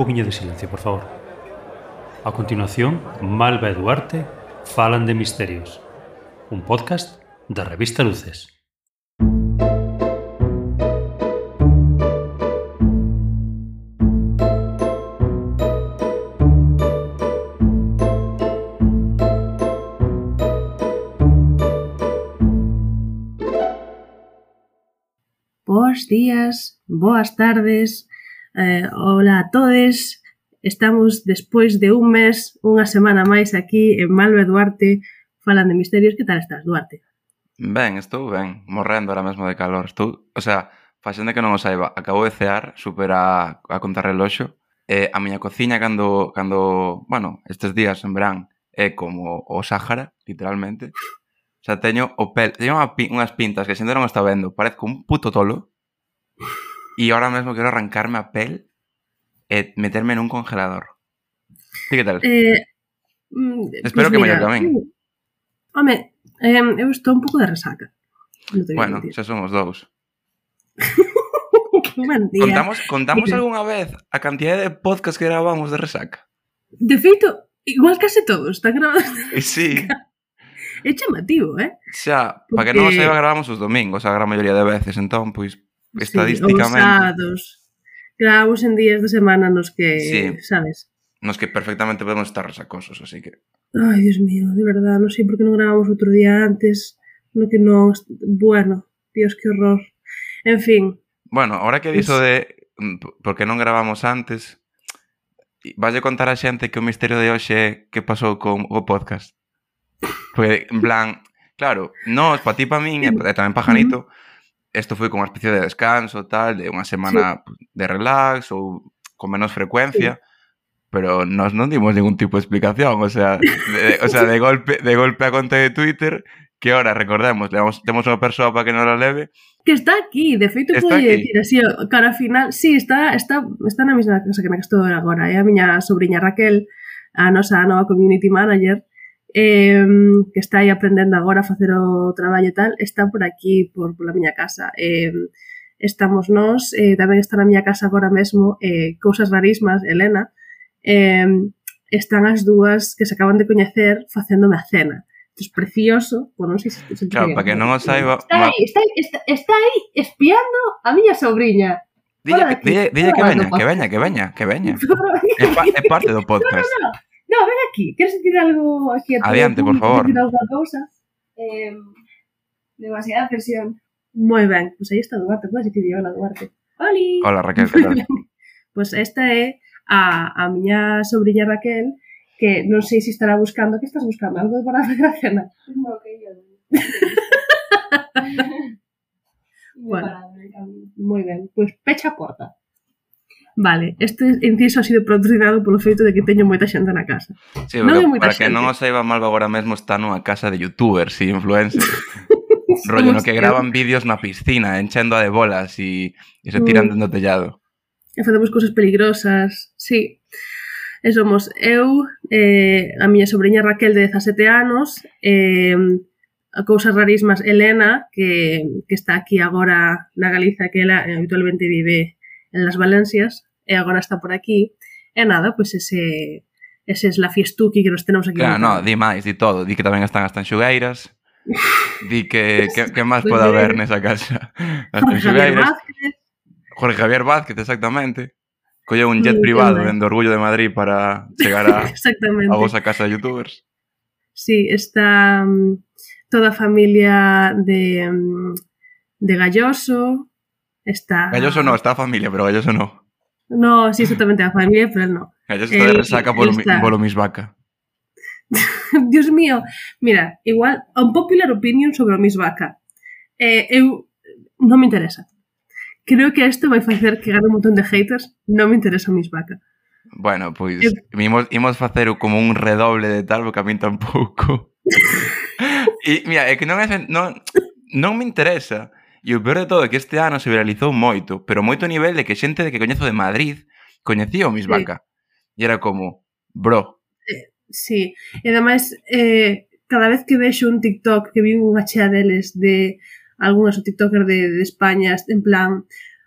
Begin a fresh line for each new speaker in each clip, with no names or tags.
poquinho de silencio, por favor. A continuación, Malva e falan de misterios. Un podcast da revista Luces.
Bos días, boas tardes, Eh, hola a todos, estamos despois de un mes, unha semana máis aquí en Malve Duarte, falan de misterios. Que tal estás, Duarte?
Ben, estou ben, morrendo ahora mesmo de calor. Estou, o sea, faxende que non o saiba, acabo de cear, supera a, a contrarreloxo, eh, a miña cociña cando, cando, bueno, estes días en verán, é como o Sáhara, literalmente. O sea, teño o pel, teño unha, unhas pintas que xente non está vendo, parezco un puto tolo, E ahora mesmo quero arrancarme a pel e meterme nun congelador. Ti que tal?
Eh, mm,
Espero que mellor que a min.
eu- Home, eh, eu estou un pouco de resaca. A
Bueno, xa somos dous.
que día.
Contamos, contamos
Mira.
algunha vez a cantidad de podcast que gravamos de resaca?
De feito, igual case todos están grabados.
Sí,
É chamativo, eh?
xa, para que non o
Porque-
saiba gravamos os domingos a gran maioría de veces, entón, pois,
Sí,
estadísticamente.
Sí, Grabamos en días de semana nos que,
sí.
sabes?
Nos que perfectamente podemos estar resacosos, así que...
Ai, Dios mío, de verdad, non sei por que non grabamos outro día antes, no que non... Bueno, Dios, que horror. En fin.
Bueno, ahora que diso de mm, por que non gravamos antes, valle contar a xente que o misterio de hoxe é que pasou con o podcast. Porque, en plan, claro, nós, pa ti, pa min, e tamén pa Janito, uh -huh isto foi como unha especie de descanso, tal, de unha semana sí. de relax ou con menos frecuencia. Sí pero nos non dimos ningún tipo de explicación, o sea, de, o sea, de golpe de golpe a conta de Twitter que ahora recordemos, temos, temos unha persoa para que non la leve.
Que está aquí, de feito pode decir así, cara final, sí, está, está, está na mesma casa que na que estou agora, é eh, a miña sobrinha Raquel, a nosa nova community manager, eh, que está aí aprendendo agora a facer o traballo e tal, está por aquí, por, pola miña casa. Eh, estamos nós, eh, tamén está na miña casa agora mesmo eh, Cousas Rarismas, Elena, eh, están as dúas que se acaban de coñecer facéndome a cena. Isto é precioso, bueno, non sei se... se
claro, para que non o saiba...
Está aí, está, aí, está, está aí espiando a miña sobrinha.
Dille, dille, dille que veña, que veña, que veña, que veña. É, pa, é parte do podcast.
No, no, no. Ven aquí. Queres decir algo aquí a
Adiante, por favor.
Decir alguna cousa? Eh, demasiada presión. Moi ben, pois aí está Duarte, podes dicir hola Duarte. Oli.
Hola, Raquel, que tal?
Pois esta é a, a miña sobrinha Raquel que non sei se estará buscando, que estás buscando? Algo para facer a cena?
No, que yo no.
Bueno. Moi ben, pois pecha a porta. Vale, este inciso ha sido patrocinado polo feito de que teño moita xente na casa.
Sí,
non é moita
para
xente.
que non o saiba Malva agora mesmo está nunha casa de youtubers e influencers. Rollo no que graban vídeos na piscina, enchendo a de bolas e, e se tiran
mm.
dentro do tellado.
E facemos cousas peligrosas, sí. E somos eu, eh, a miña sobrinha Raquel de 17 anos, eh, a cousas rarísimas Elena, que, que está aquí agora na Galiza, que ela habitualmente vive en las Valencias, e agora está por aquí. E nada, pois ese, ese es la fiestuki que nos tenemos aquí.
Claro, no, di máis, di todo. Di que tamén están as tanxugueiras. Di que, que, que máis pode haber nesa casa. As tanxugueiras. Jorge Javier Vázquez, exactamente. Colleu un jet privado dende Orgullo de Madrid para chegar a, a vosa casa de youtubers.
Sí, está mm, toda a familia de, mm, de Galloso, está...
Galloso no, está a familia, pero Galloso no.
No, sí, exactamente, a familia, pero él no.
Ella está de
eh,
resaca por,
está...
por mis Vaca.
Dios mío, mira, igual, un popular opinion sobre o Miss Vaca. Eh, eu non me interesa. Creo que isto vai facer que gane un montón de haters, non me interesa o Miss Vaca.
Bueno, pois
eu...
Eh, imos, imos facer como un redoble de tal, porque a min tampouco. e, mira, é que non, é, non, non me interesa. E o peor de todo é que este ano se viralizou moito, pero moito a nivel de que xente de que coñezo de Madrid coñecía o Miss
Sí.
E era como, bro.
Eh, sí, e ademais, eh, cada vez que vexo un TikTok que vi unha chea deles de algúns TikTokers de, de España, en plan,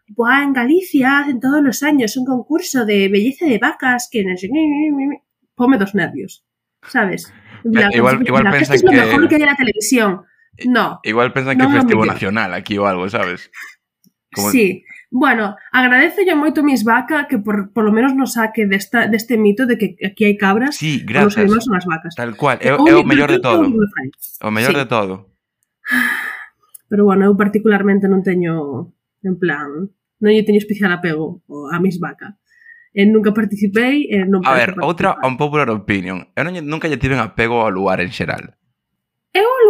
Buah, en Galicia hacen todos los años un concurso de belleza de vacas que no sé Ponme dos nervios, ¿sabes?
La, igual, igual
la,
pensan
esto es lo mejor que... que hay en la televisión. Eh, no.
Igual pensan que
é
festivo nacional aquí ou algo, sabes? Como...
Sí. Bueno, agradecelle moito mis Vaca que por, por lo menos nos saque desta, deste mito de que aquí hai cabras
sí, gracias.
e os animais son as vacas.
Tal cual, é,
é
o mellor de todo. O mellor
sí.
de todo.
Pero bueno, eu particularmente non teño, en plan, non lle teño especial apego a mis Vaca. E nunca participei e eh, non
A ver, outra unpopular opinion. Eu non, nunca lle tiven apego ao lugar en xeral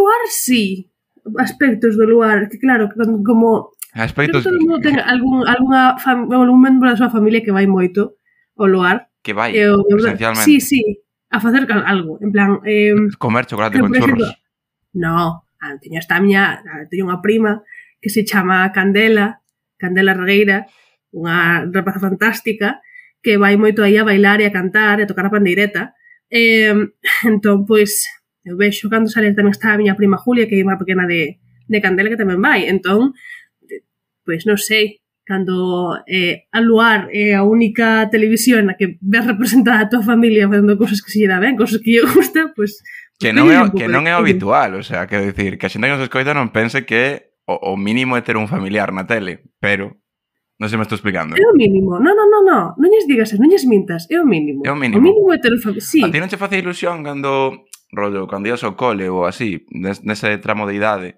luar sí, aspectos do luar, que claro, como
aspectos
todo mundo ten algún algunha fam, algún membro da súa familia que vai moito ao luar,
que vai
eh,
esencialmente.
Sí, sí, a facer algo, en plan eh,
comer chocolate con churros.
No, teño esta miña, teño unha prima que se chama Candela, Candela Regueira, unha rapaza fantástica que vai moito aí a bailar e a cantar e a tocar a pandeireta. Eh, entón, pois, Eu vexo cando salen tamén está a miña prima Julia, que é unha pequena de, de Candela que tamén vai. Entón, pois non sei, cando eh, a luar é eh, a única televisión na que ves representada a tua familia facendo cousas que se lle dá ben, cousas que lle gusta, pois...
Pues, que non é, que non é habitual, o sea, quero dicir, que a xente que nos escoita non pense que o, o mínimo é ter un familiar na tele, pero Non se me estou explicando.
É o mínimo. Non, non, non, non. Non lles digas, non lles mintas. É o mínimo.
É o mínimo.
O mínimo é ter un familiar. Sí.
A ti non che face ilusión cando rollo, cando ibas ao cole ou así, nese tramo de idade,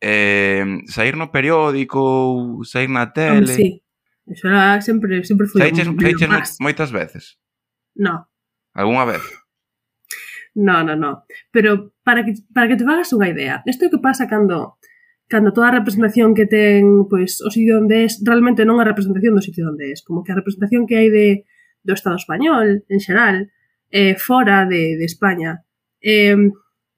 eh, sair no periódico ou sair na tele...
Sí, eso era sempre, sempre foi
saiches,
un
saiches
más.
moitas veces?
No.
Alguna vez?
No, no, no. Pero para que, para que te fagas unha idea, isto é que pasa cando cando toda a representación que ten pois, o sitio onde es, realmente non a representación do sitio onde es, como que a representación que hai de, do Estado español, en xeral, eh, fora de, de España, eh,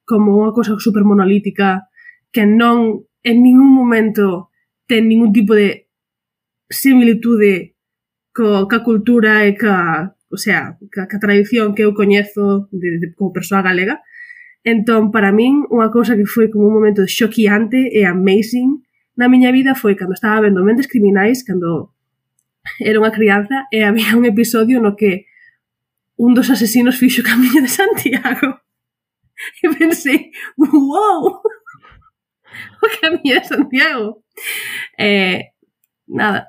como unha cosa super monolítica que non en ningún momento ten ningún tipo de similitude co, ca cultura e ca, o sea, ca, ca tradición que eu coñezo de, de, como persoa galega. Entón, para min, unha cousa que foi como un momento xoquiante e amazing na miña vida foi cando estaba vendo Mentes Criminais, cando era unha crianza, e había un episodio no que un dos asesinos fixo camiño de Santiago. E pensei, wow, o camiño de Santiago. Eh, nada,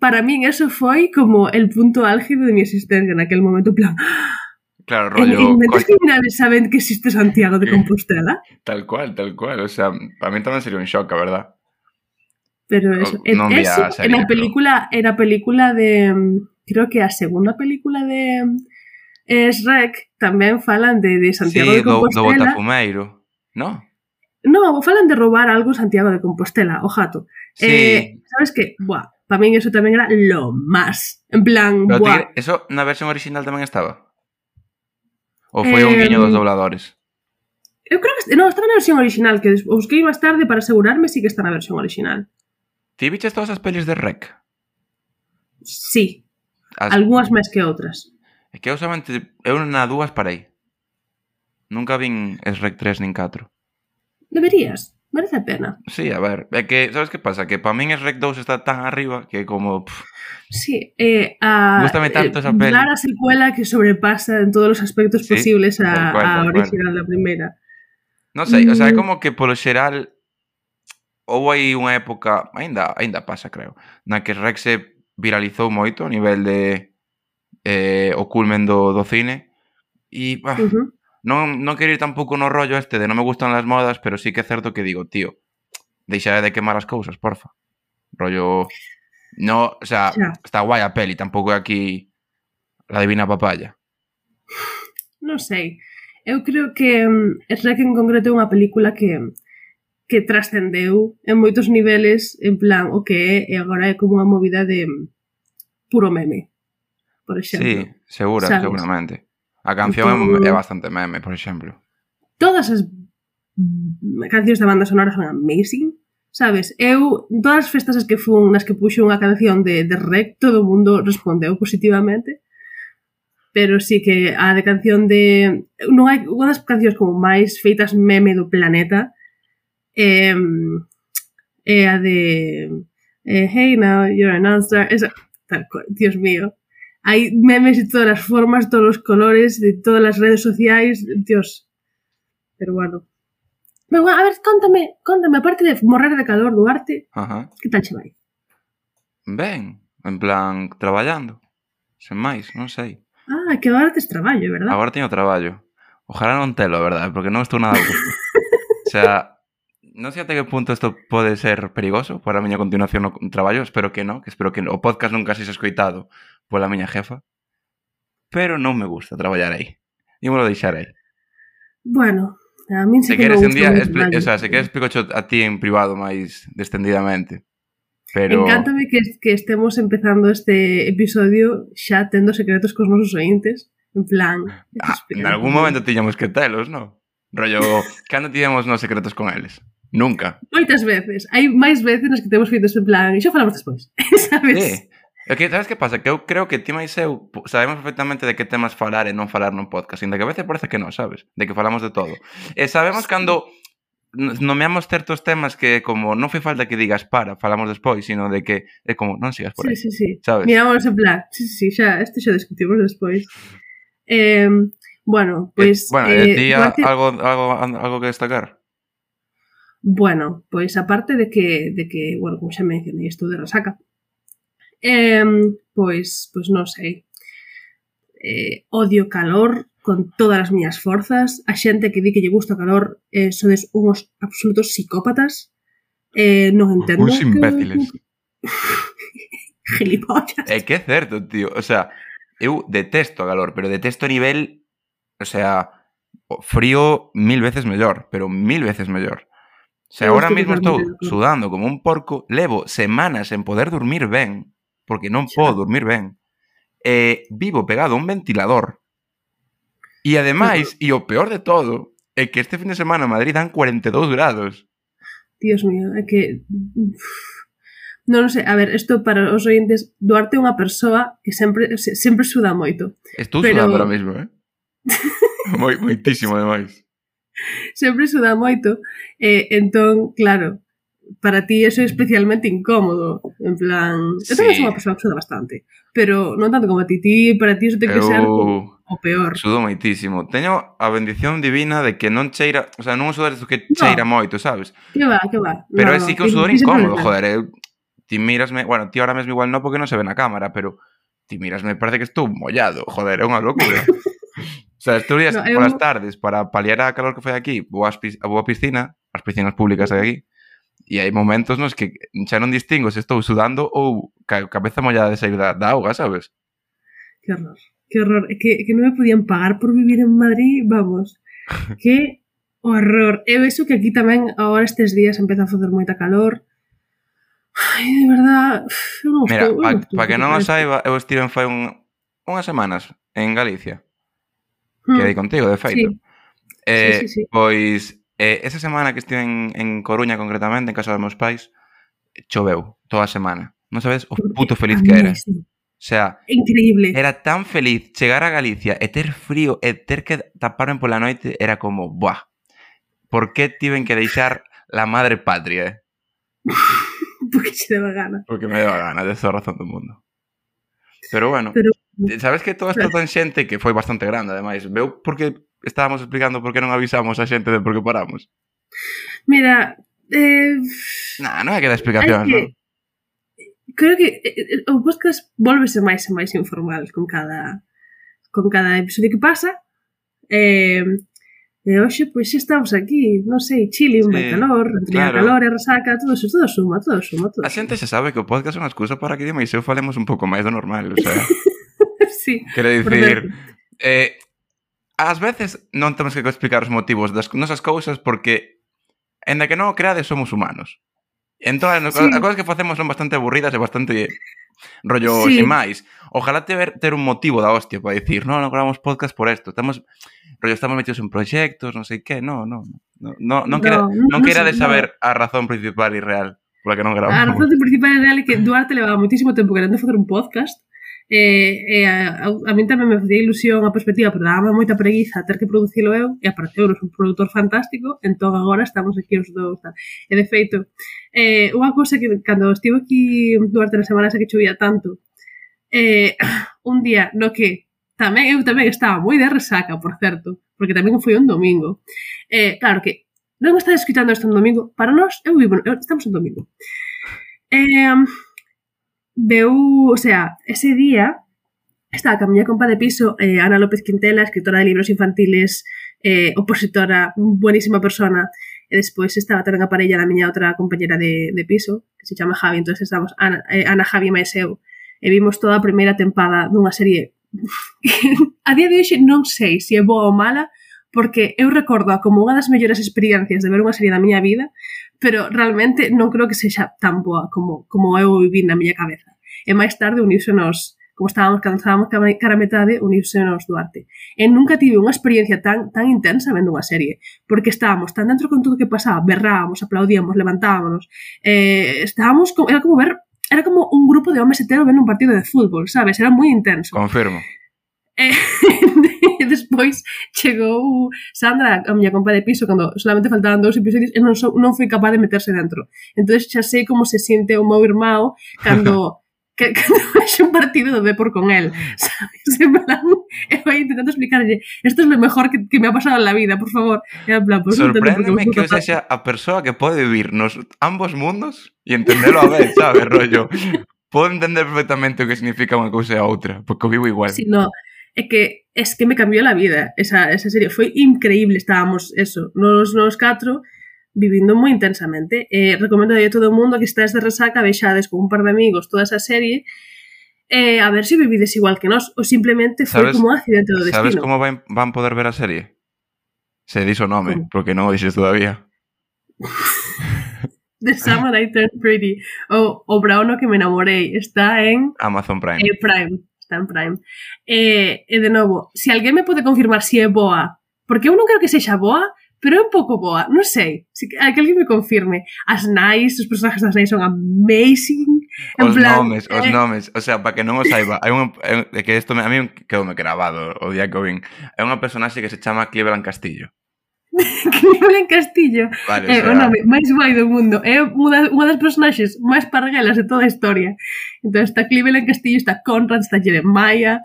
para min eso foi como el punto álgido de mi existencia momento, en plan,
Claro,
en,
rollo...
en Criminales saben que existe Santiago de Compostela,
Tal cual, tal cual. O sea, para mí tamén sería un shock, a verdad.
pero eso,
Oh, non vi a
eso
serie,
en la
pero-
película, película de, mm, creo que a segunda película de e Shrek tamén falan de, de Santiago
sí,
de
Compostela. Do,
do
Botafumeiro, no?
No, falan de roubar algo Santiago de Compostela, o jato.
Sí.
Eh, sabes que, buah, para mí eso tamén era lo más. En plan,
Pero
buah.
Te, eso na versión original tamén estaba? Ou foi eh, un guiño dos dobladores?
Eu creo que no, estaba na versión original, que busquei máis tarde para asegurarme si que está na versión original.
Ti viches todas as pelis de Rec?
Sí.
As...
Algúas máis que outras.
É que eu somente... Eu na dúas parei. Nunca vin SREC 3 nin 4.
Deberías. Merece a pena.
Sí, a ver. É que, sabes que pasa? Que para min SREC 2 está tan arriba que como... Pff,
sí, eh, a,
Gústame eh, tanto
eh,
esa peli.
Dar a secuela que sobrepasa en todos os aspectos
sí,
posibles a,
cual,
a original da primeira.
Non sei, mm. o sea, é
mm.
como que polo xeral houve aí unha época, aínda aínda pasa, creo, na que Rex se viralizou moito a nivel de eh, o culmen do, do cine. E bah,
uh -huh.
non, non quero ir tampouco no rollo este de non me gustan as modas, pero sí que é certo que digo, tío, deixade de quemar as cousas, porfa. Rollo... No, o sea,
xa.
está guai a peli, tampouco é aquí la divina papaya.
Non sei. Eu creo que mm, Shrek en concreto é unha película que que trascendeu en moitos niveles en plan o que é e agora é como unha movida de mm, puro meme por exemplo.
Sí, segura,
¿sabes?
seguramente. A canción
Porque...
é bastante meme, por exemplo.
Todas as mm, cancións da banda sonora son amazing, sabes? Eu, todas as festas as que fun, nas que puxo unha canción de, de rec, todo o mundo respondeu positivamente, pero sí que a de canción de... Non hai unha das cancións como máis feitas meme do planeta é, é a de eh, Hey now, you're an all-star, esa... Tal cual, Dios mío, Hay memes de todas las formas, todos los colores, de todas las redes sociales, Dios. Pero bueno. Pero bueno, a ver, contame, contame, aparte de morrer de calor, Duarte,
Ajá.
que tal che vai?
Ben, en plan, traballando. Sen máis, non sei.
Ah, que agora tes traballo, verdad?
Agora teño traballo. Ojalá non telo, verdad, porque non estou nada gusto. o sea, non sei até que punto isto pode ser perigoso para a miña continuación no traballo, espero que non, que espero que o podcast nunca se escoitado pola miña jefa, pero non me gusta traballar aí. Imolo deixar aí.
Bueno, a min
se,
se que
queres un día, o sea, se queres explico a ti en privado máis destendidamente. Pero...
Encántame que, que estemos empezando este episodio xa tendo secretos cos nosos ointes. En plan...
Ah, en algún momento tiñamos que telos, non? Rollo, cando tiñamos nos secretos con eles? Nunca.
Moitas veces. Hai máis veces nas que temos feitos en plan... e Xa falamos despois, sabes?
Sí que, sabes que pasa? Que eu creo que ti máis eu sabemos perfectamente de que temas falar e non falar nun podcast, ainda que a veces parece que non, sabes? De que falamos de todo. E sabemos sí. cando nomeamos certos temas que como non foi falta que digas para, falamos despois, sino de que é como non sigas por aí.
Sí, sí, sí.
Sabes?
Miramos en plan, sí, sí, xa, este xa discutimos despois. Eh, bueno, pois pues, eh,
bueno, eh,
eh
ti
Duarte...
algo algo algo que destacar.
Bueno, pois pues, aparte de que de que, bueno, como xa mencionei, estou de resaca eh, pois, pois non sei, eh, odio calor con todas as miñas forzas, a xente que di que lle gusta o calor eh, sodes unhos absolutos psicópatas, eh, non entendo.
Uns imbéciles. Que...
Gilipollas.
Eh, é que é certo, tío, o sea, eu detesto o calor, pero detesto a nivel, o sea, frío mil veces mellor, pero mil veces mellor. O sea,
agora
mesmo
estou
sudando como un porco, levo semanas en poder dormir ben, porque non podo dormir ben. eh, vivo pegado a un ventilador. E ademais, e o peor de todo, é que este fin de semana Madrid dan 42 grados.
Dios mío, é que... Uf. Non sei, a ver, isto para os ointes, Duarte é unha persoa que sempre se, sempre suda moito.
Estou
pero...
sudando ahora mesmo, eh? Moi, moitísimo, ademais.
Sempre suda moito. Eh, entón, claro, para ti eso é especialmente incómodo, en plan, eu tamén
sí.
sou unha persoa que suda bastante, pero non tanto como a ti, ti para ti eso ten que
eu...
ser o peor.
Sudo moitísimo. Teño a bendición divina de que non cheira, o sea, non un sudor que cheira no. moito, sabes?
Que va, que va.
Pero no, é
no,
sí que un sudor incómodo, joder, eu, ti mirasme, bueno, ti ahora mesmo igual non porque non se ve na cámara, pero ti mirasme, parece que estou mollado, joder, é unha locura. o sea, estou días
no,
polas un... tardes para paliar a calor que foi aquí, vou, a, vou a piscina, as piscinas públicas de aquí, E hai momentos nos que xa non distingo se estou sudando ou ca cabeza mollada de sair da, da auga, sabes?
Que horror, que horror. Que, que non me podían pagar por vivir en Madrid, vamos. Que horror. E vexo que aquí tamén agora estes días empeza a facer moita calor. Ai, de verdad, eu non
Mira, para pa que non o saiba, eu estive en fai un, unhas semanas en Galicia.
Hmm.
Quedei contigo, de feito.
Sí.
Eh,
sí, sí, sí.
Pois Eh, esa semana que estive en, en Coruña concretamente, en casa dos meus pais, choveu toda a semana. Non sabes o puto feliz que era. O sea,
increíble.
Era tan feliz chegar a Galicia e ter frío e ter que taparme pola noite era como, buah. Por que tiven que deixar la madre patria? Eh?
Porque se daba gana.
Porque me daba gana, de toda razón do mundo. Pero bueno.
Pero Eh,
Sabes que todo esta tan xente que foi bastante grande, ademais. Veu porque estábamos explicando por que non avisamos a xente de por que paramos?
Mira, eh...
Nah, non hai que dar explicación,
que...
non?
Creo que eh, eh, o podcast volvese máis e máis informal con cada con cada episodio que pasa. Eh, E hoxe, pois, xa estamos aquí, non sei, chile, un
sí,
calor, entre
claro.
calor e resaca, todo eso, todo suma, todo suma, todo.
A xente xa sabe que o podcast é unha excusa para que Dima e eu falemos un pouco máis do normal, o sea...
sí.
Quero dicir, eh, ás veces non temos que explicar os motivos das nosas cousas porque Enda que non o creades, somos humanos. Entón, as
sí.
cousas que facemos son bastante aburridas e bastante rollo
sí.
sin máis. Ojalá ter, ter un motivo da hostia para dicir, non, non grabamos podcast por isto, estamos rollo estamos metidos en proxectos, non sei que, non, non, non, non,
non,
quera, non,
non
quera de saber a razón principal e real pola que non grabamos.
A razón principal e real é que Duarte levaba moitísimo tempo querendo facer un podcast E, e a, a, a min tamén me facía ilusión a perspectiva, pero daba moita preguiza ter que producilo eu, e apareceu un produtor fantástico, entón agora estamos aquí os dous. Tal. E de feito, eh, unha cousa que cando estivo aquí durante as semanas que chovía tanto, eh, un día no que tamén eu tamén estaba moi de resaca, por certo, porque tamén foi un domingo. Eh, claro que non estás escutando isto un domingo, para nós eu vivo, eu, estamos un domingo. Eh, veu, o sea, ese día estaba a miña compa de piso eh, Ana López Quintela, escritora de libros infantiles, eh, opositora, buenísima persona, e despois estaba tamén a parella da miña outra compañera de, de piso, que se chama Javi, entonces estamos Ana, eh, Ana Javi máis eu, e vimos toda a primeira tempada dunha serie a día de hoxe non sei se é boa ou mala, porque eu recordo como unha das mellores experiencias de ver unha serie da miña vida, pero realmente non creo que sexa tan boa como, como eu viví na miña cabeza. E máis tarde uniuse nos, como estábamos, cando estábamos cara a metade, uniuse nos Duarte. E nunca tive unha experiencia tan, tan intensa vendo unha serie, porque estábamos tan dentro con todo o que pasaba, berrábamos, aplaudíamos, levantábamos, eh, estábamos, como, era como ver era como un grupo de homes heteros vendo un partido de fútbol, sabes? Era moi intenso.
Confirmo.
Eh, e despois chegou Sandra, a miña compa de piso, cando solamente faltaban dous episodios, e non, so, non foi capaz de meterse dentro. Entón xa sei como se siente o meu irmão cando que, cando vexe un partido do Depor con él, ah. sabes? En plan, e vai intentando explicarlle, esto es lo mejor que, que me ha pasado en la vida, por favor. E en plan, pues,
Sorpréndeme que eu sexa a persoa que pode vivir nos ambos mundos e entendelo a ver, sabes, rollo. Podo entender perfectamente o que significa unha cousa e a outra, porque o vivo igual.
Si, sí, no, es que, es que me cambió la vida esa, esa serie. Foi increíble, estábamos eso, nos, nos catro, vivindo moi intensamente. Eh, recomendo a todo o mundo que estáis de resaca, vexades con un par de amigos toda esa serie, eh, a ver se si vivides igual que nós, ou simplemente foi como un accidente do destino.
Sabes como van, van poder ver a serie? Se dis o nome, ¿Cómo? porque non o dixes todavía.
The Summer I Turned Pretty, o, o Brauno que me enamorei, está en...
Amazon Prime.
Eh, Prime está en Prime. E, e de novo, se alguén me pode confirmar se é boa, porque eu non creo que sexa boa, pero é un pouco boa, non sei, se que, que alguén me confirme. As nais, os personajes das nais son amazing.
En os plan, nomes, eh... os nomes, o sea, para que non o saiba, hai un, é que isto me, a mí quedoume grabado o día que o vin. É unha personaxe que se chama Cleveland Castillo.
Cleveland Castillo. Vale, é o nome máis guai do mundo. É unha das personaxes máis parguelas de toda a historia. Entón está Cleveland Castillo está Conrad, está Jeremiah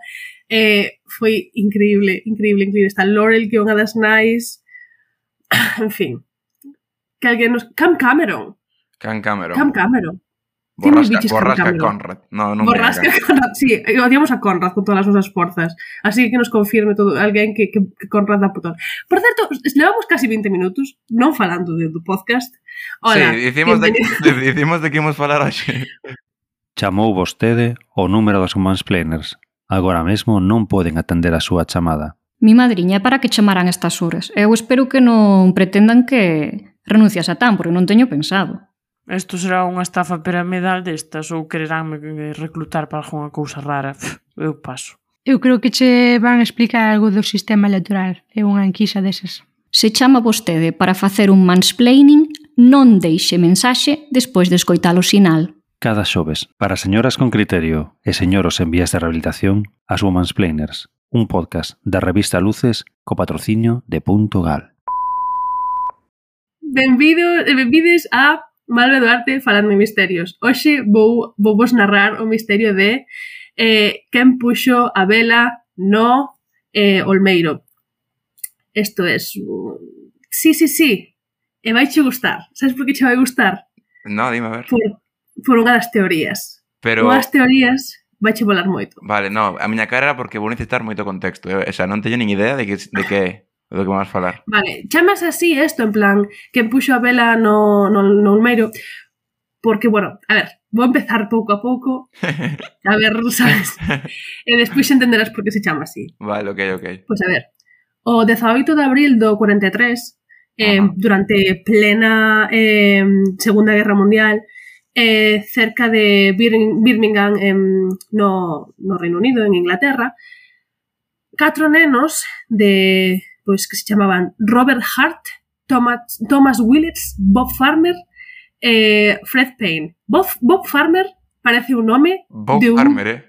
eh, foi increíble, increíble, increíble. Está Laurel que é unha das nais. En fin que alguén nos... Cam Cameron.
Cam Cameron.
Cam Cameron.
Borrasca, borrasca Conrad. No, non
borrasca. Conrad. Sí, eh, odiamos a Conrad con todas as nosas forzas. Así que nos confirme todo alguén que, que, que Conrad da putón. Por certo, levamos casi 20 minutos non falando de, do podcast. Hola,
sí, dicimos de, dicimos de que imos falar hoxe.
Chamou vostede o número dos Humans Planers. Agora mesmo non poden atender a súa chamada.
Mi madriña, para que chamaran estas horas? Eu espero que non pretendan que renuncias a tan, porque non teño pensado.
Isto será unha estafa piramidal destas ou quereránme reclutar para algunha cousa rara. Eu paso.
Eu creo que che van explicar algo do sistema electoral. É unha enquisa desas.
Se chama vostede para facer un mansplaining, non deixe mensaxe despois de escoitar o sinal.
Cada xoves, para señoras con criterio e señoros en vías de rehabilitación, as Womansplainers, un podcast da revista Luces co patrocinio de Punto Gal.
Benvido, benvides a Malve Duarte falando de misterios. Hoxe vou, vou vos narrar o misterio de eh, quen puxo a vela no eh, Olmeiro. Isto é... Es, sí, sí, sí. E vai che gustar. Sabes por que che vai gustar?
No, dime a ver.
Por, por unha das teorías.
Pero...
Unhas teorías vai che volar moito.
Vale, no, a miña cara era porque vou necesitar moito contexto. Eu, o sea, non teño nin idea de que, de que do que vamos falar.
Vale, chamas así isto, en plan, que puxo a vela no, no, no Olmeiro, porque, bueno, a ver, vou empezar pouco a pouco, a ver, sabes, eh, e despois entenderás por que se chama así.
Vale, ok, ok.
Pois pues a ver, o 18 de abril do 43, eh, durante plena eh, Segunda Guerra Mundial, eh, cerca de Bir Birmingham, en, no, no Reino Unido, en Inglaterra, catro nenos de pues, que se chamaban Robert Hart, Thomas, Thomas Willits, Bob Farmer, eh, Fred Payne. Bob, Bob, Farmer parece un nome
Bob
de un...
Farmer, eh?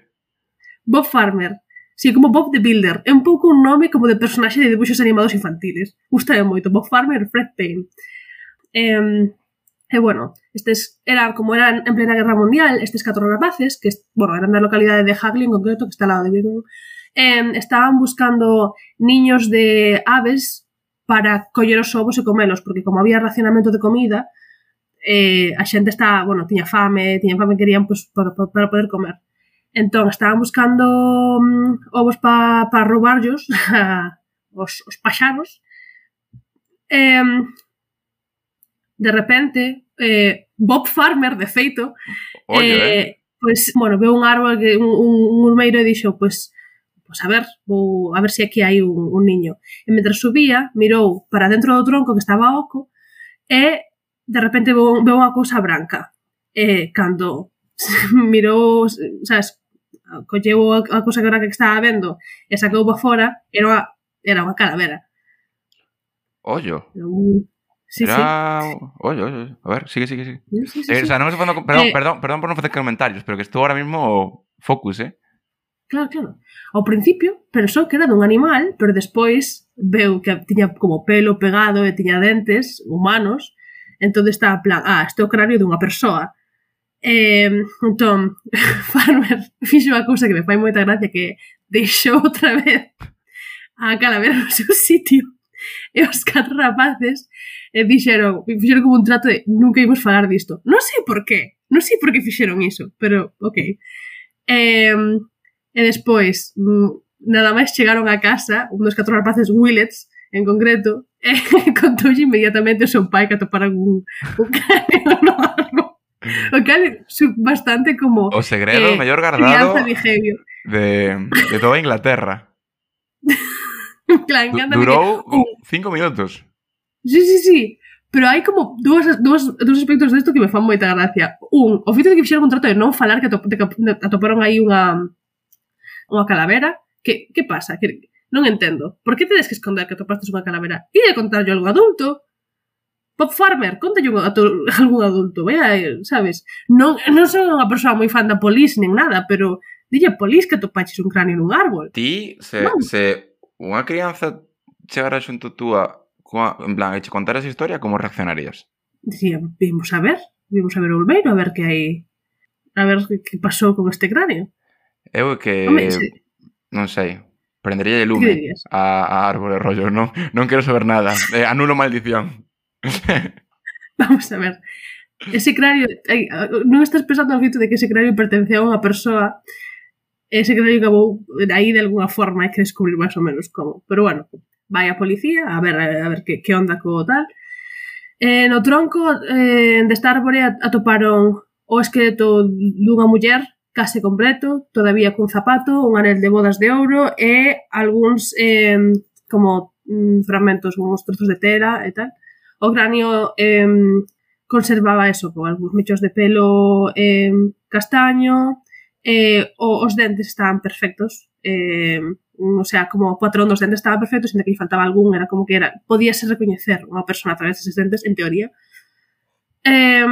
Bob Farmer. Sí, como Bob the Builder. É un pouco un nome como de personaxe de dibuixos animados infantiles. Gustame moito. Bob Farmer e Fred Payne. Eh, E bueno, estes era como eran en plena guerra mundial, estes catro rapaces, que bueno, eran da localidade de Hagley en concreto, que está ao lado de Vigo, eh, estaban buscando niños de aves para coller os ovos e comelos, porque como había racionamento de comida, eh, a xente está, bueno, tiña fame, tiña fame querían pues, para, para poder comer. Entón, estaban buscando um, ovos para pa roubarllos a, os, os paxaros. Eh, de repente, eh, Bob Farmer, de feito,
Oye, eh,
eh. Pues, bueno, veu un árbol, que, un, un, un urmeiro e dixo, pues, pois a ver, vou a ver se aquí hai un, un niño. E mentre subía, mirou para dentro do tronco que estaba oco e de repente veu, veu unha cousa branca. E cando mirou, sabes, colleu a, a cousa branca que estaba vendo e sacou para fora, era unha, era unha calavera.
Ollo.
Un... Sí,
era... sí. Oye, oye. A ver, sigue, sigue, sigue.
Sí, sí, sí,
eh,
sí.
O sea, no me estoy poniendo... Perdón,
eh...
perdón, perdón por no hacer comentarios, pero que estuvo ahora mismo focus, ¿eh?
Claro, claro. Ao principio pensou que era dun animal, pero despois veu que tiña como pelo pegado e tiña dentes humanos, entón está a plan, ah, este é o cráneo dunha persoa. Eh, entón, Farmer fixo unha cousa que me fai moita gracia que deixou outra vez a calavera no seu sitio e os catro rapaces e dixeron, fixeron como un trato de nunca imos falar disto. Non sei por qué, non sei por que fixeron iso, pero ok. Eh, E despois, nada máis chegaron a casa, un dos catro rapaces Willets, en concreto, e contoulle inmediatamente o seu pai que atoparan un, un cráneo no árbol. O cal bastante como...
O segredo
eh,
mellor guardado
de,
de, de toda Inglaterra.
Plan,
Durou
que...
cinco minutos.
Sí, sí, sí. Pero hai como dúas, dúas, dúas aspectos desto que me fan moita gracia. Un, o feito de que fixeron un trato de non falar que atop, de, atoparon aí unha unha calavera? Que, que pasa? Que, non entendo. Por que tedes que esconder que topastes unha calavera? E de contarlle algo adulto? Pop Farmer, contalle a algún adulto, vea, eh, sabes? Non, non son unha persoa moi fan da polis nin nada, pero dille a polis que topaches un cráneo nun árbol.
Ti, se,
non.
se unha crianza chegara xunto túa coa, en plan, e che contar esa historia, como reaccionarías?
Dicía, vimos a ver, vimos a ver o Olmeiro, a ver que hai a ver que pasou con este cráneo.
Eu que...
Home.
Non sei, prendería lume a, a árbore rollo, non, non quero saber nada, eh, anulo maldición.
Vamos a ver. Ese cráneo, non estás pensando no feito de que ese cráneo pertencía a unha persoa, ese cráneo acabou aí de alguna forma, hai que descubrir máis ou menos como. Pero bueno, vai a policía a ver a ver que, que onda co tal. Eh, no tronco eh, desta árbore atoparon o esqueleto dunha muller case completo, todavía cun zapato, un anel de bodas de ouro e algúns eh, como mm, fragmentos, uns trozos de tela e tal. O cráneo eh, conservaba eso, con algúns mechos de pelo eh, castaño, eh, o, os dentes estaban perfectos, eh, o sea, como o patrón dos dentes estaba perfecto, sin que lle faltaba algún, era como que era, podíase recoñecer unha persona a través deses dentes, en teoría. Eh,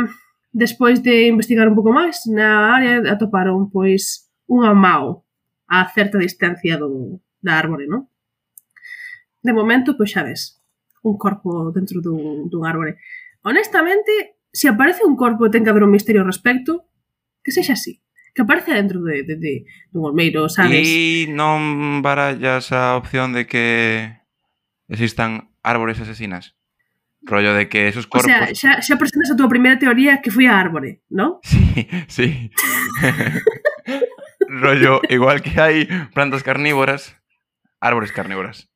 Despois de investigar un pouco máis na área atoparon pois unha mao a certa distancia do, da árbore, non? De momento, pois xa ves, un corpo dentro dun, dun árbore. Honestamente, se aparece un corpo e ten que haber un misterio ao respecto, que sexa así. Que aparece dentro de, de, de, dun olmeiro, sabes?
E non barallas a opción de que existan árbores asesinas? Rollo de que esos corpos...
O sea, xa, xa presentas a túa primeira teoría que foi a árbore, non?
Sí, sí. Rollo, igual que hai plantas carnívoras, árbores carnívoras.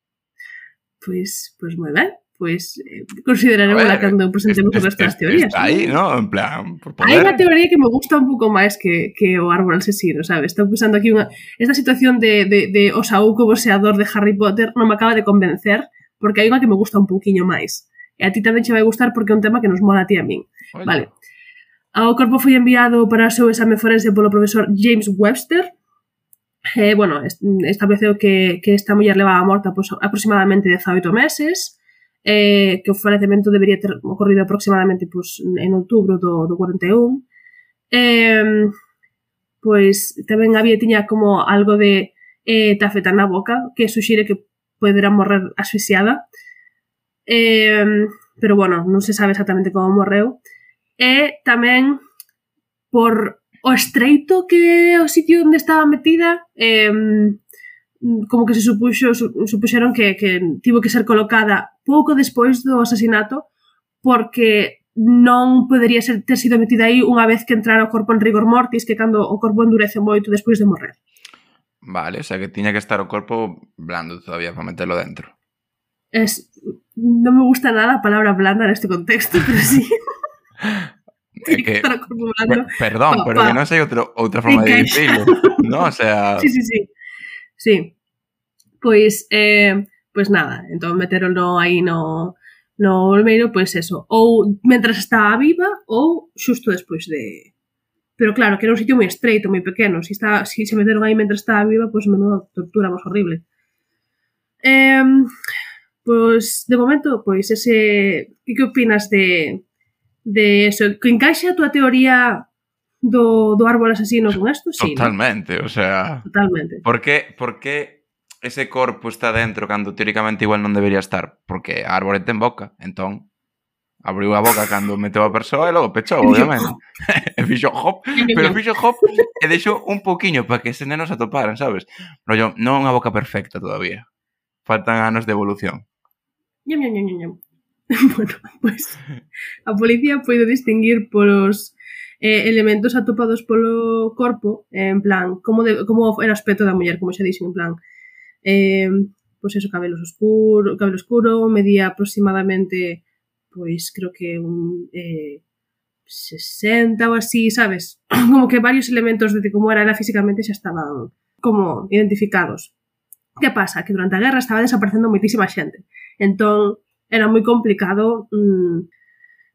Pois, pues, pois pues moi ben. Pois eh, consideraremos
ver,
la cando presentemos es, outras teorías.
Está ¿no? aí, ¿no? En plan, por poder...
Hai unha teoría que me gusta un pouco máis que, que o árbol asesino, sabes? Estou pensando aquí unha... Esta situación de, de, de o saúco boxeador de Harry Potter non me acaba de convencer porque hai unha que me gusta un pouquiño máis e a ti tamén che vai gustar porque é un tema que nos mola a ti a min.
Oye.
Vale. O corpo foi enviado para o seu exame forense polo profesor James Webster, eh, bueno, estableceu que, que esta muller levaba morta pois, pues, aproximadamente 18 meses, eh, que o falecemento debería ter ocorrido aproximadamente pois, pues, en outubro do, do 41. Eh, pois pues, tamén había tiña como algo de eh, tafeta na boca, que suxire que poderá morrer asfixiada eh, pero bueno, non se sabe exactamente como morreu, e tamén por o estreito que o sitio onde estaba metida eh, como que se supuxo, supuxeron que, que tivo que ser colocada pouco despois do asasinato porque non podería ser, ter sido metida aí unha vez que entrara o corpo en rigor mortis que cando o corpo endurece moito despois de morrer.
Vale, o sea que tiña que estar o corpo blando todavía para meterlo dentro.
Es, non me gusta nada a palabra blanda neste contexto, pero sí.
Que,
estar o
perdón,
Pa,
pero
pa.
que non sei outro, outra forma de dicilo. No, o sea,
Sí, sí, sí. Sí. Pois, eh, pois nada, entón meterono aí no, no olmeiro, pois eso, ou mentras estaba viva ou xusto despois de... Pero claro, que era un sitio moi estreito, moi pequeno. Si, está, si se meteron aí mentras estaba viva, pois menuda tortura máis horrible. Eh, Pois, de momento, pois, ese... Que, que opinas de, de eso? Que encaixa a tua teoría do, do árbol asesino con esto? Sí,
Totalmente, ¿no? o sea...
Totalmente.
Por que, por que ese corpo está dentro cando teóricamente igual non debería estar? Porque a árbore ten boca, entón abriu a boca cando meteu a persoa e logo pechou, obviamente. e fixo hop, pero fixo hop e deixou un poquinho para que ese nenos atoparan, sabes? Rollo, non a boca perfecta todavía faltan anos de evolución
ñam, ñam, ñam, ñam. bueno, pois a policía pode distinguir polos eh, elementos atopados polo corpo, eh, en plan, como, de, como era o aspecto da muller, como xa dixen, en plan, eh, pois eso, cabelos oscuro, cabelo oscuro, medía aproximadamente, pois creo que un eh, 60 ou así, sabes? Como que varios elementos de como era ela físicamente xa estaban como identificados. Que pasa? Que durante a guerra estaba desaparecendo moitísima xente. Entón, era moi complicado mm,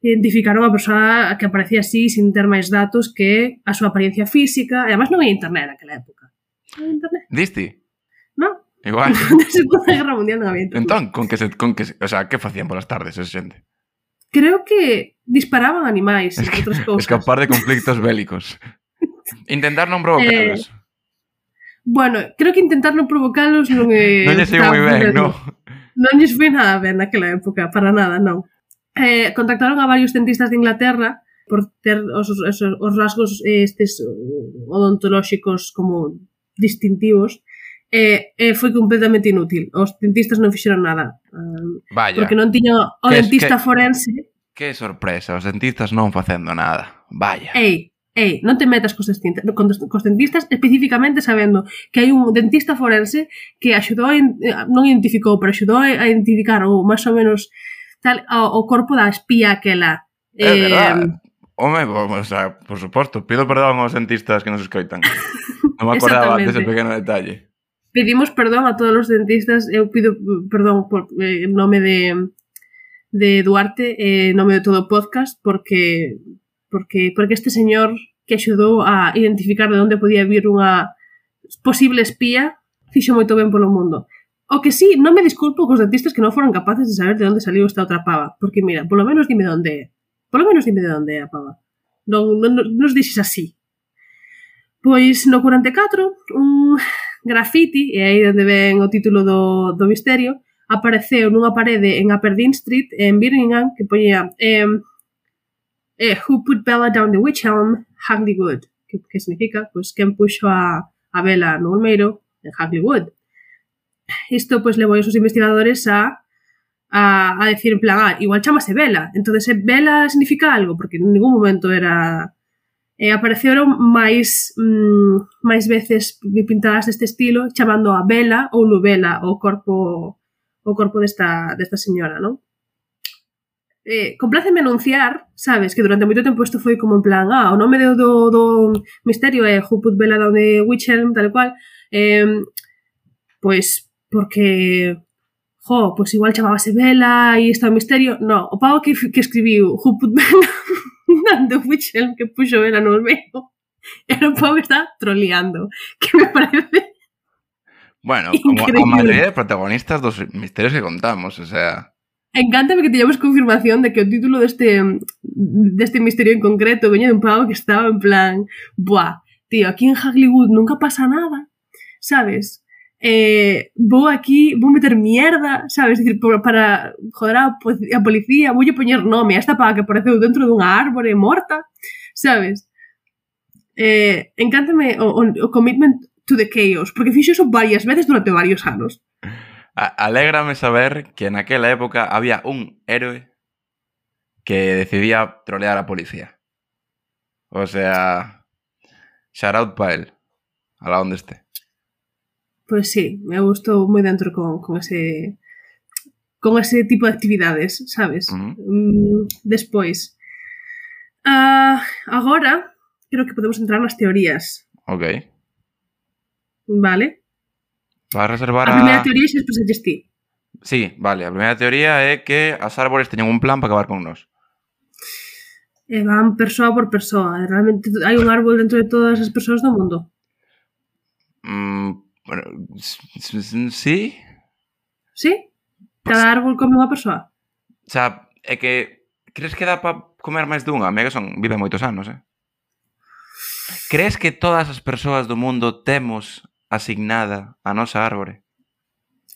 identificar unha persoa que aparecía así sin ter máis datos que a súa apariencia física. E además non había internet naquela época. Non había internet.
Diste?
Non.
Igual.
Na Segunda Guerra Mundial non había internet.
Entón, con que se, con que, o sea, que facían polas tardes esa xente?
Creo que disparaban animais e
es que,
outras cousas.
Escapar de conflictos bélicos. Intentar non provocalos.
Eh, bueno, creo que intentar non provocalos non é...
non lle sei moi ben, non
non lles foi nada ben naquela época, para nada, non. Eh, contactaron a varios dentistas de Inglaterra por ter os, os, os rasgos eh, estes eh, odontolóxicos como distintivos e, e foi completamente inútil. Os dentistas non fixeron nada. Um,
Vaya.
Porque non tiño o
que,
dentista
que,
forense.
Que sorpresa, os dentistas non facendo nada. Vaya.
Ei, é non te metas cos, dentistas, cos dentistas especificamente sabendo que hai un dentista forense que axudou, a, non identificou, pero axudou a identificar ou máis ou menos tal, o, o corpo da espía aquela.
É eh, verdad. Home, o sea, por suposto, pido perdón aos dentistas que nos escoitan. Non me acordaba dese pequeno detalle.
Pedimos perdón a todos os dentistas, eu pido eh, perdón por eh, nome de de Duarte, eh, nome de todo o podcast, porque porque porque este señor que axudou a identificar de onde podía vir unha posible espía, fixo moito ben polo mundo. O que sí, non me disculpo cos dentistas que non foron capaces de saber de onde saliu esta outra pava, porque mira, polo menos dime de onde é. Polo menos dime de onde é a pava. Non, non, non nos dixes así. Pois no 44, un graffiti, e aí onde ven o título do, do misterio, apareceu nunha parede en Aberdeen Street, en Birmingham, que poñía eh, eh, Who Put Bella Down the Witch Elm, Hagley Wood. Que, que significa, pues, quen puxo a, a Bella no Olmeiro en Hagley Wood. Isto, pues, levou os investigadores a a, a decir en plan, ah, igual chamase Vela. Entonces, ¿eh, Vela significa algo, porque en ningún momento era... Eh, apareceron máis mm, máis veces pintadas deste estilo chamando a Vela ou Lubela o corpo o corpo desta, desta señora, non? eh, compláceme anunciar, sabes, que durante moito tempo isto foi como en plan, ah, o nome do, do, do misterio é Who Put Bella Down the Witcher, tal cual, eh, pois, porque, jo, pois igual chamábase Bella e isto é misterio, no, o pavo que, que escribiu Who Put Bella Down the Witcher que puxo Bella no meio, era un pavo que está troleando, que me parece
Bueno, Increíble. como a mayoría de protagonistas dos misterios que contamos, o sea...
Encántame que teñamos confirmación de que o título deste deste misterio en concreto veña dun pavo que estaba en plan Buah, tío, aquí en Hollywood nunca pasa nada, sabes? Eh, vou aquí, vou meter mierda, sabes? Dicir, para joder a, a policía, voulle poñer nome a esta pava que apareceu dentro dunha árbore morta, sabes? Eh, encántame o, o, o commitment to the chaos, porque fixo iso varias veces durante varios anos.
Alégrame saber que naquela época había un héroe que decidía trolear a policía. O sea, shout out pa él, a la onde esté.
Pois sí, me gustou moi dentro con, con ese con ese tipo de actividades, sabes?
Ujú.
Mm, despois. Ah, agora, creo que podemos entrar nas teorías,
Ok.
vale?
Vas reservar
a...
A primeira
teoría xa expreselles ti.
Sí, vale. A primeira teoría é que as árbores teñen un plan para acabar con nós.
E eh, van persoa por persoa. Realmente hai un árbol dentro de todas as persoas do mundo.
Mm, bueno, sí?
Sí? Cada árbol come unha persoa?
O sea, é que... Crees que dá para comer máis dunha? Mira que son... Vive moitos anos, eh? Crees que todas as persoas do mundo temos asignada a nosa árbore?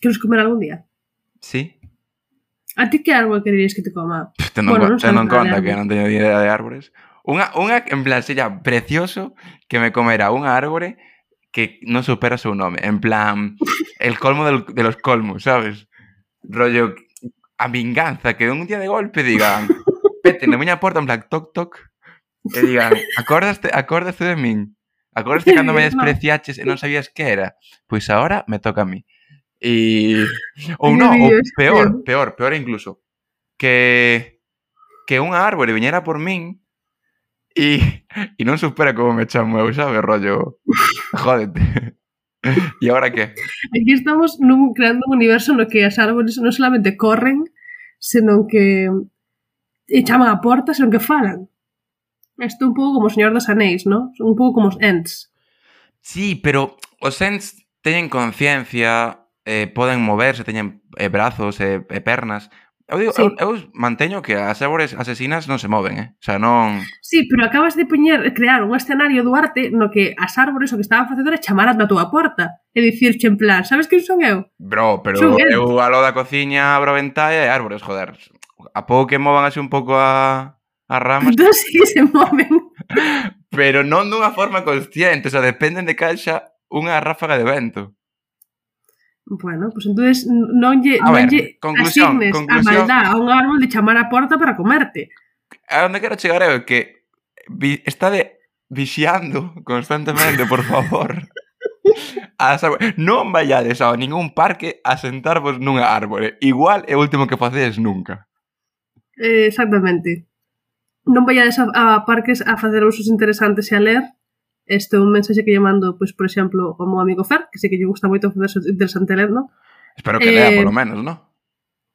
Queres comer algún día?
Sí?
A ti que árbol quererías que te coma?
Tendo
Bueno,
no en conta que non teño ni idea de árbores. Unha, unha en plan, sería precioso que me comera unha árbore que non supera o seu nome. En plan, el colmo del, de los colmos, sabes? Rollo, a vinganza, que un día de golpe digan, pete na miña porta, en plan, toc, toc, e digan, acordaste, acordaste de min? Acordaste cando me despreciaches e non sabías que era? Pois agora me toca a mí. E... Ou non, ou peor, peor, peor incluso. Que que unha árbore viñera por min e, e non supera como me chamo eu, sabe, rollo, jódete. E agora que?
Aquí estamos nun creando un universo no que as árbores non solamente corren, senón que e chaman a porta, senón que falan. Isto un pouco como o Señor dos Anéis, non? Un pouco como os Ents.
Sí, pero os Ents teñen conciencia, eh, poden moverse, teñen eh, brazos e eh, pernas, Eu, digo,
sí.
eu, eu manteño que as árbores asesinas non se moven, eh? O sea, non...
Sí, pero acabas de poñer, crear un escenario do arte no que as árbores o que estaban facendo era chamar a túa porta e dicirche en plan, sabes que son eu?
Bro, pero
son
eu alo da cociña, abro a ventalla e árbores, joder. A pouco que movan así un pouco a as ramas.
Do sí, se moven.
Pero non dunha forma consciente, o sea, dependen de caixa unha ráfaga de vento.
Bueno, pois pues entonces non lle,
a
non
ver,
lle
conclusión,
asignes
conclusión,
a maldad a un árbol de chamar a porta para comerte.
A onde quero chegar é que vi, está de vixiando constantemente, por favor. As, non vayades a ningún parque a sentarvos nunha árbore. Igual é o último que facedes nunca.
Eh, exactamente non vayades a, a parques a facer usos interesantes e a ler este é un mensaxe que lle mando, pois, por exemplo, ao meu amigo Fer, que sei que lle gusta moito facer interesante lendo.
Espero que
eh, lea,
polo eh, menos, non?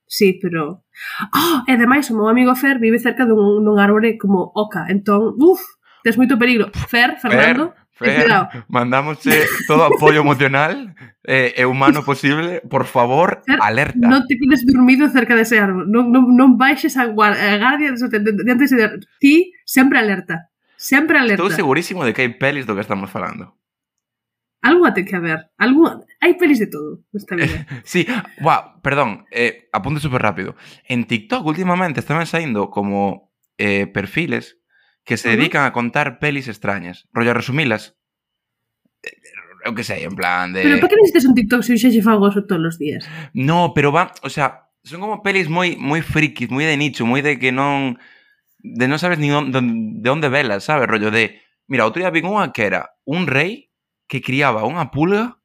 Sí, pero... Oh, e ademais, o meu amigo Fer vive cerca dun, dun árbore como oca, entón, uff, tes moito peligro. Fer, Fernando,
Fer, mandámosche todo o apoio emocional eh, e humano posible. Por favor,
Fer,
alerta.
non te quedes dormido cerca dese árbol. Non, non, non baixes a, guar- a guardia de, de, de, antes de... Ti, sempre alerta. Sempre alerta.
Estou segurísimo de que hai pelis do que estamos falando.
Algo a ter que haber. Algo... Hai pelis de todo vida.
Sí, wow, perdón, eh, apunte súper rápido. En TikTok últimamente están saindo como eh, perfiles que se dedican a contar pelis extrañas. Rollo a resumilas. Eh, Eu que sei, en plan de...
Pero para que necesitas un TikTok xe fago eso todos os días?
No, pero va, o sea, son como pelis moi moi frikis, moi de nicho, moi de que non de non sabes ni onde, de onde velas, sabes, rollo de, mira, outro día vi unha que era un rei que criaba unha pulga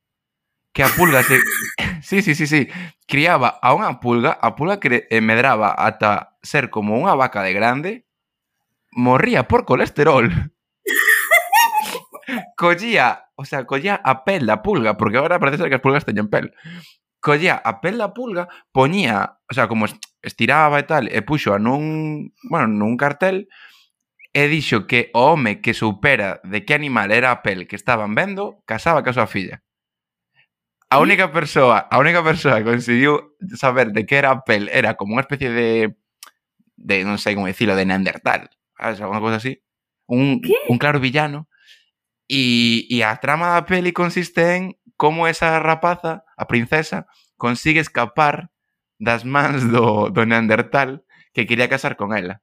que a pulga se Sí, sí, sí, sí, criaba a unha pulga, a pulga que eh, medraba ata ser como unha vaca de grande, morría por colesterol. collía, o sea, collía a pel da pulga, porque agora parece ser que as pulgas teñen pel. Collía a pel da pulga, poñía, o sea, como estiraba e tal, e puxo a nun, bueno, nun cartel, e dixo que o home que supera de que animal era a pel que estaban vendo, casaba ca súa filla. A única persoa, a única persoa que conseguiu saber de que era a pel era como unha especie de de non sei como dicilo, de Neandertal. Sabes, alguna cosa así. Un, un claro villano E, e a trama da peli consiste en como esa rapaza, a princesa, consigue escapar das mans do, do Neandertal que quería casar con ela.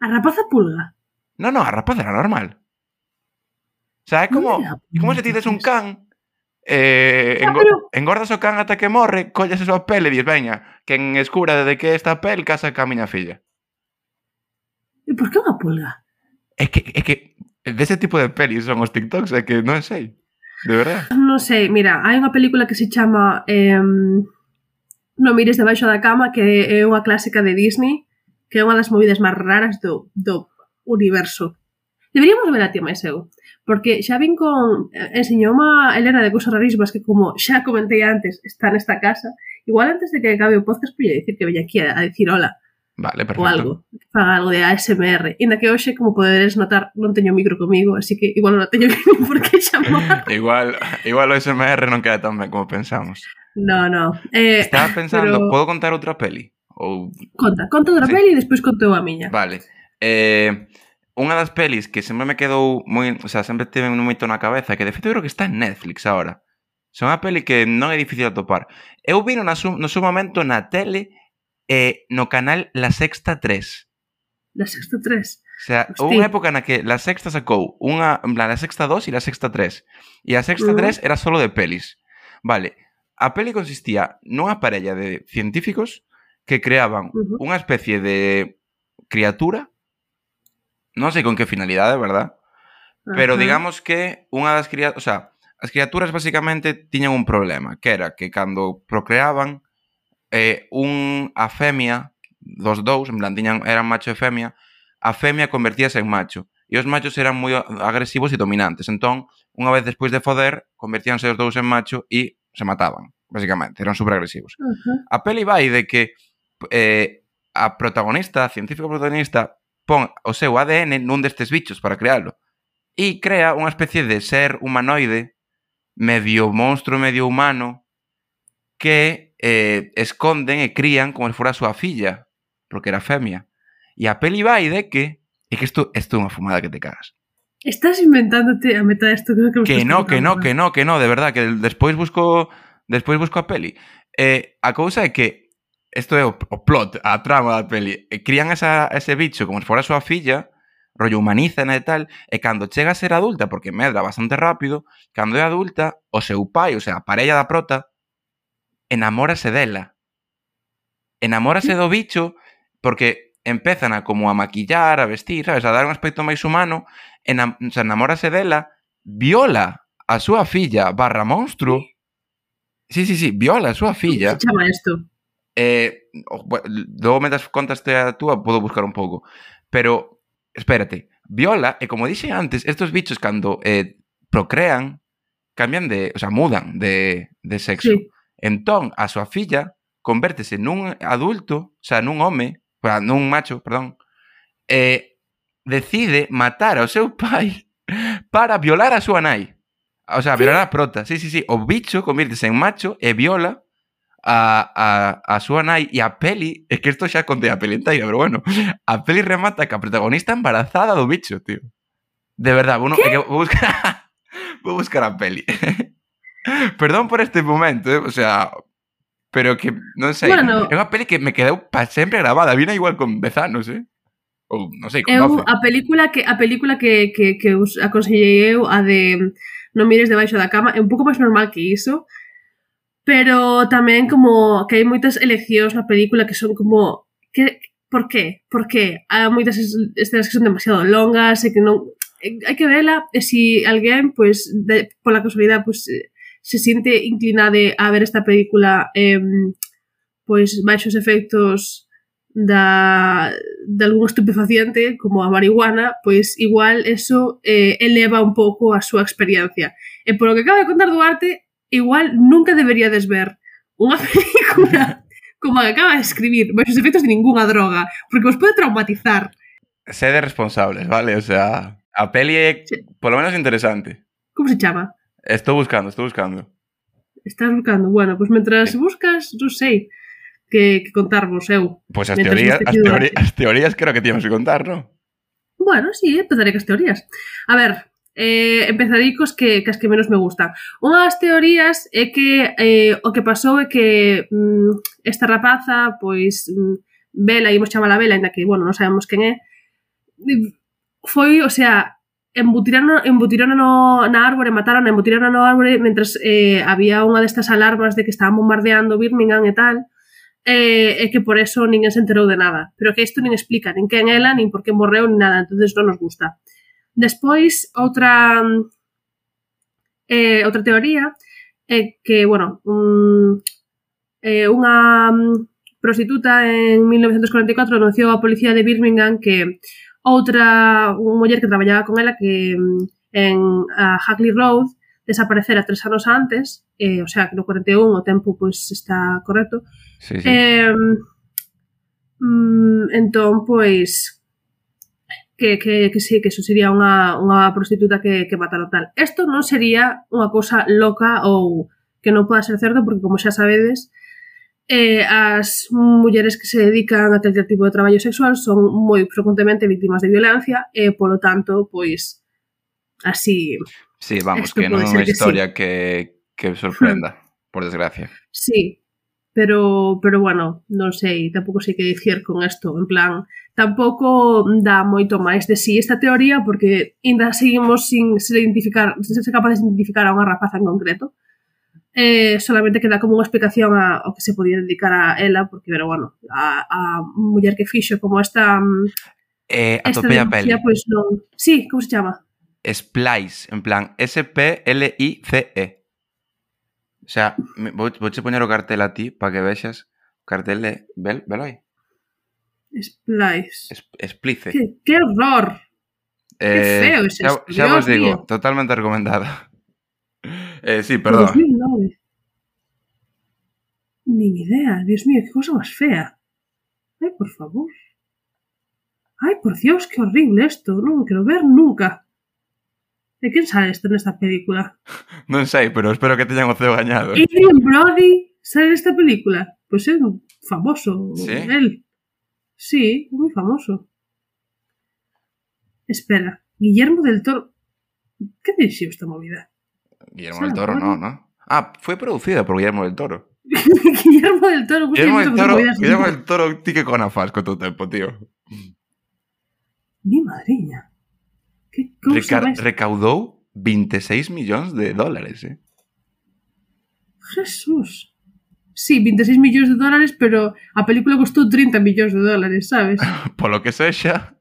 A rapaza pulga.
No, no, a rapaza era normal. O sea, é como, como se ti des un can eh,
Ah,
engo,
pero-
engordas o can ata que morre, colles a súa pele e dis, veña, que en escura de que esta pel casa ca miña filla.
E por que unha pulga?
É que, é que dese tipo de pelis son os TikToks, é que non sei. De verdad?
Non sei, mira, hai unha película que se chama eh, No mires debaixo da cama que é unha clásica de Disney que é unha das movidas máis raras do, do universo. Deberíamos ver a ti máis eu, porque xa vin con eh, enseñouma Elena de cousas rarísimas que como xa comentei antes, está nesta casa, igual antes de que acabe o podcast podia dicir que veña aquí a, a decir hola,
Vale, perfecto.
Ou algo, que faga algo de ASMR. Inda que hoxe, como podedes notar, non teño micro comigo, así que igual non teño por que chamar.
igual, igual o ASMR non queda tan ben como pensamos.
No, no. Eh,
Estaba pensando,
pero...
podo contar outra peli? Ou...
Conta, conta outra
sí.
peli e despois conto a miña.
Vale. Eh, unha das pelis que sempre me quedou moi, o sea, sempre teve moito na cabeza, que de feito creo que está en Netflix agora. É unha peli que non é difícil atopar. Eu vi no, no seu momento na tele eh, no canal La Sexta 3.
La Sexta 3?
O sea,
Hostia.
houve unha época na que La Sexta sacou unha, la, la Sexta 2 e La Sexta 3. E a Sexta
uh -huh.
3 era solo de pelis. Vale, a peli consistía nunha parella de científicos que creaban
uh -huh.
unha especie de criatura, non sei con que finalidade, verdad? Pero
uh -huh.
digamos que unha das criaturas, o sea, as criaturas basicamente tiñan un problema, que era que cando procreaban eh, un a femia dos dous, en plan, tiñan, eran macho e femia, a femia convertíase en macho. E os machos eran moi agresivos e dominantes. Entón, unha vez despois de foder, convertíanse os dous en macho e se mataban, basicamente. Eran superagresivos. Uh
-huh.
A peli vai de que eh, a protagonista, a científica protagonista, pon o seu ADN nun destes bichos para crealo. E crea unha especie de ser humanoide, medio monstro, medio humano, que eh, esconden e crían como se fora a súa filla, porque era femia. E a peli vai de que é que isto, isto é unha fumada que te cagas.
Estás inventándote a meta isto creo
que
que
no, que no, que no, que no, de verdad, que despois busco despois busco a peli. Eh, a cousa é que isto é o, o plot, a trama da peli. E crían esa, ese bicho como se fora a súa filla, rollo humaniza e tal, eh, e cando chega a ser adulta, porque medra bastante rápido, cando é adulta, o seu pai, o sea, a parella da prota, enamórase dela. Enamórase do bicho porque empezan a como a maquillar, a vestir, sabes, a dar un aspecto máis humano, enam se enamórase dela, viola a súa filla barra monstruo. Sí, sí, sí, viola a súa filla.
Se chama isto?
Eh, logo me das contas a túa, podo buscar un pouco. Pero, espérate, viola, e como dixe antes, estos bichos cando eh, procrean, cambian de, o sea, mudan de, de sexo.
Sí.
Entón, a súa filla convértese nun adulto, xa nun home, nun macho, perdón, e decide matar ao seu pai para violar a súa nai. O sea, violar a prota. Sí, sí, sí. O bicho convírtese en macho e viola a, a, a súa nai e a peli, é que isto xa conté a peli inteira, pero bueno, a peli remata que a protagonista embarazada do bicho, tío. De verdad, bueno, é que vou buscar, vou buscar a peli. Perdón por este momento, eh? o sea, pero que, non sei,
bueno,
é unha peli que me quedou para sempre grabada, vina igual con Bezanos, eh? Ou, non sei, con
eu, a película que a película que, que, que os aconsellei eu a de Non mires debaixo da cama é un pouco máis normal que iso pero tamén como que hai moitas eleccións na película que son como que por qué? Por qué? Hai moitas escenas que son demasiado longas e que non hai que vela e se si alguén, pois, pues, de, pola casualidade, pois, pues, se siente inclinade a ver esta película eh, pois baixos efectos da, de algún estupefaciente como a marihuana, pois igual eso eh, eleva un pouco a súa experiencia. E polo que acaba de contar Duarte, igual nunca deberíades ver unha película como a que acaba de escribir, baixos efectos de ninguna droga, porque vos pode traumatizar.
Sede responsables, vale? O sea, a peli é,
sí.
polo menos, interesante.
Como se chama?
Estou buscando, estou buscando.
Estás buscando. Bueno, pois pues, mentras buscas, non sei que, que contarvos eu.
Pois pues
as
teorías, as,
teoría,
as teorías creo que tínhamos que contar, non?
Bueno, sí, eh, empezaré cas teorías. A ver, eh, empezarei cos que, cas que menos me gustan. Unha das teorías é que eh, o que pasou é que mm, esta rapaza, pois, mm, Bela, imos chamar a Bela, ainda que, bueno, non sabemos quen é, mm, foi, o sea, embutiron embutiraron no, na árbore, mataron, embutiron no árbore mentres eh, había unha destas alarmas de que estaban bombardeando Birmingham e tal eh, e que por eso ninguén se enterou de nada. Pero que isto nin explica, nin quen ela, nin por que morreu, nin nada, entonces non nos gusta. Despois, outra eh, outra teoría é eh, que, bueno, un, eh, unha prostituta en 1944 anunciou á policía de Birmingham que Outra, unha muller que traballaba con ela que mm, en a Hackley Road desaparecera tres anos antes, eh, o sea, que no 41 o tempo pois está correcto.
Sí, sí.
Eh, mm, entón, pois, que, que, que sí, que eso sería unha, unha prostituta que, que mataron tal. Isto non sería unha cousa loca ou que non poda ser certo, porque como xa sabedes, eh, as mulleres que se dedican a calquer tipo de traballo sexual son moi frecuentemente víctimas de violencia e, polo tanto, pois, así...
Sí, vamos, que non é unha
historia que, sí.
que, que sorprenda, hmm. por desgracia.
Sí, pero, pero bueno, non sei, tampouco sei que dicir con isto, en plan, tampouco dá moito máis de si sí esta teoría, porque ainda seguimos sin ser, identificar, sin ser capaces de identificar a unha rapaza en concreto, eh, solamente queda como unha explicación a, ao que se podía dedicar a ela, porque, pero, bueno, a, a muller que fixo como esta... Mm,
eh, a topea
denuncia, Pois, pues, non... Sí, como se chama?
Splice, en plan S-P-L-I-C-E. O sea, vou, vou che poñer o cartel a ti para que vexas o cartel de... Vel, velo aí?
Splice.
Es, explice.
Que, que horror! Eh, que feo ese.
Xa, xa vos digo,
tío.
totalmente recomendado. Eh, sí, perdón.
2009. Ni idea. Dios mío, qué cosa más fea. Ay, por favor. Ay, por Dios, qué horrible esto. No lo quiero ver nunca. ¿De quién sale esto en esta película?
Non sei, pero espero que teñan o ceo gañado.
Adrian Brody sale en esta película. Pues es famoso.
¿Sí?
Él. Sí, muy famoso. Espera. Guillermo del Toro. ¿Qué dirigió esta movida?
Guillermo del Toro, no, ¿no? Ah, fue producida por Guillermo del Toro.
Guillermo del Toro. ¿cómo se
Guillermo del Toro? Guillermo del Toro, ti que con afas con tu tempo, tío.
Mi madriña. Que cousa
Reca
máis...
recaudou 26 millóns de dólares, eh?
Jesús. Sí, 26 millóns de dólares, pero a película costou 30 millóns de dólares, sabes?
Polo que sexa...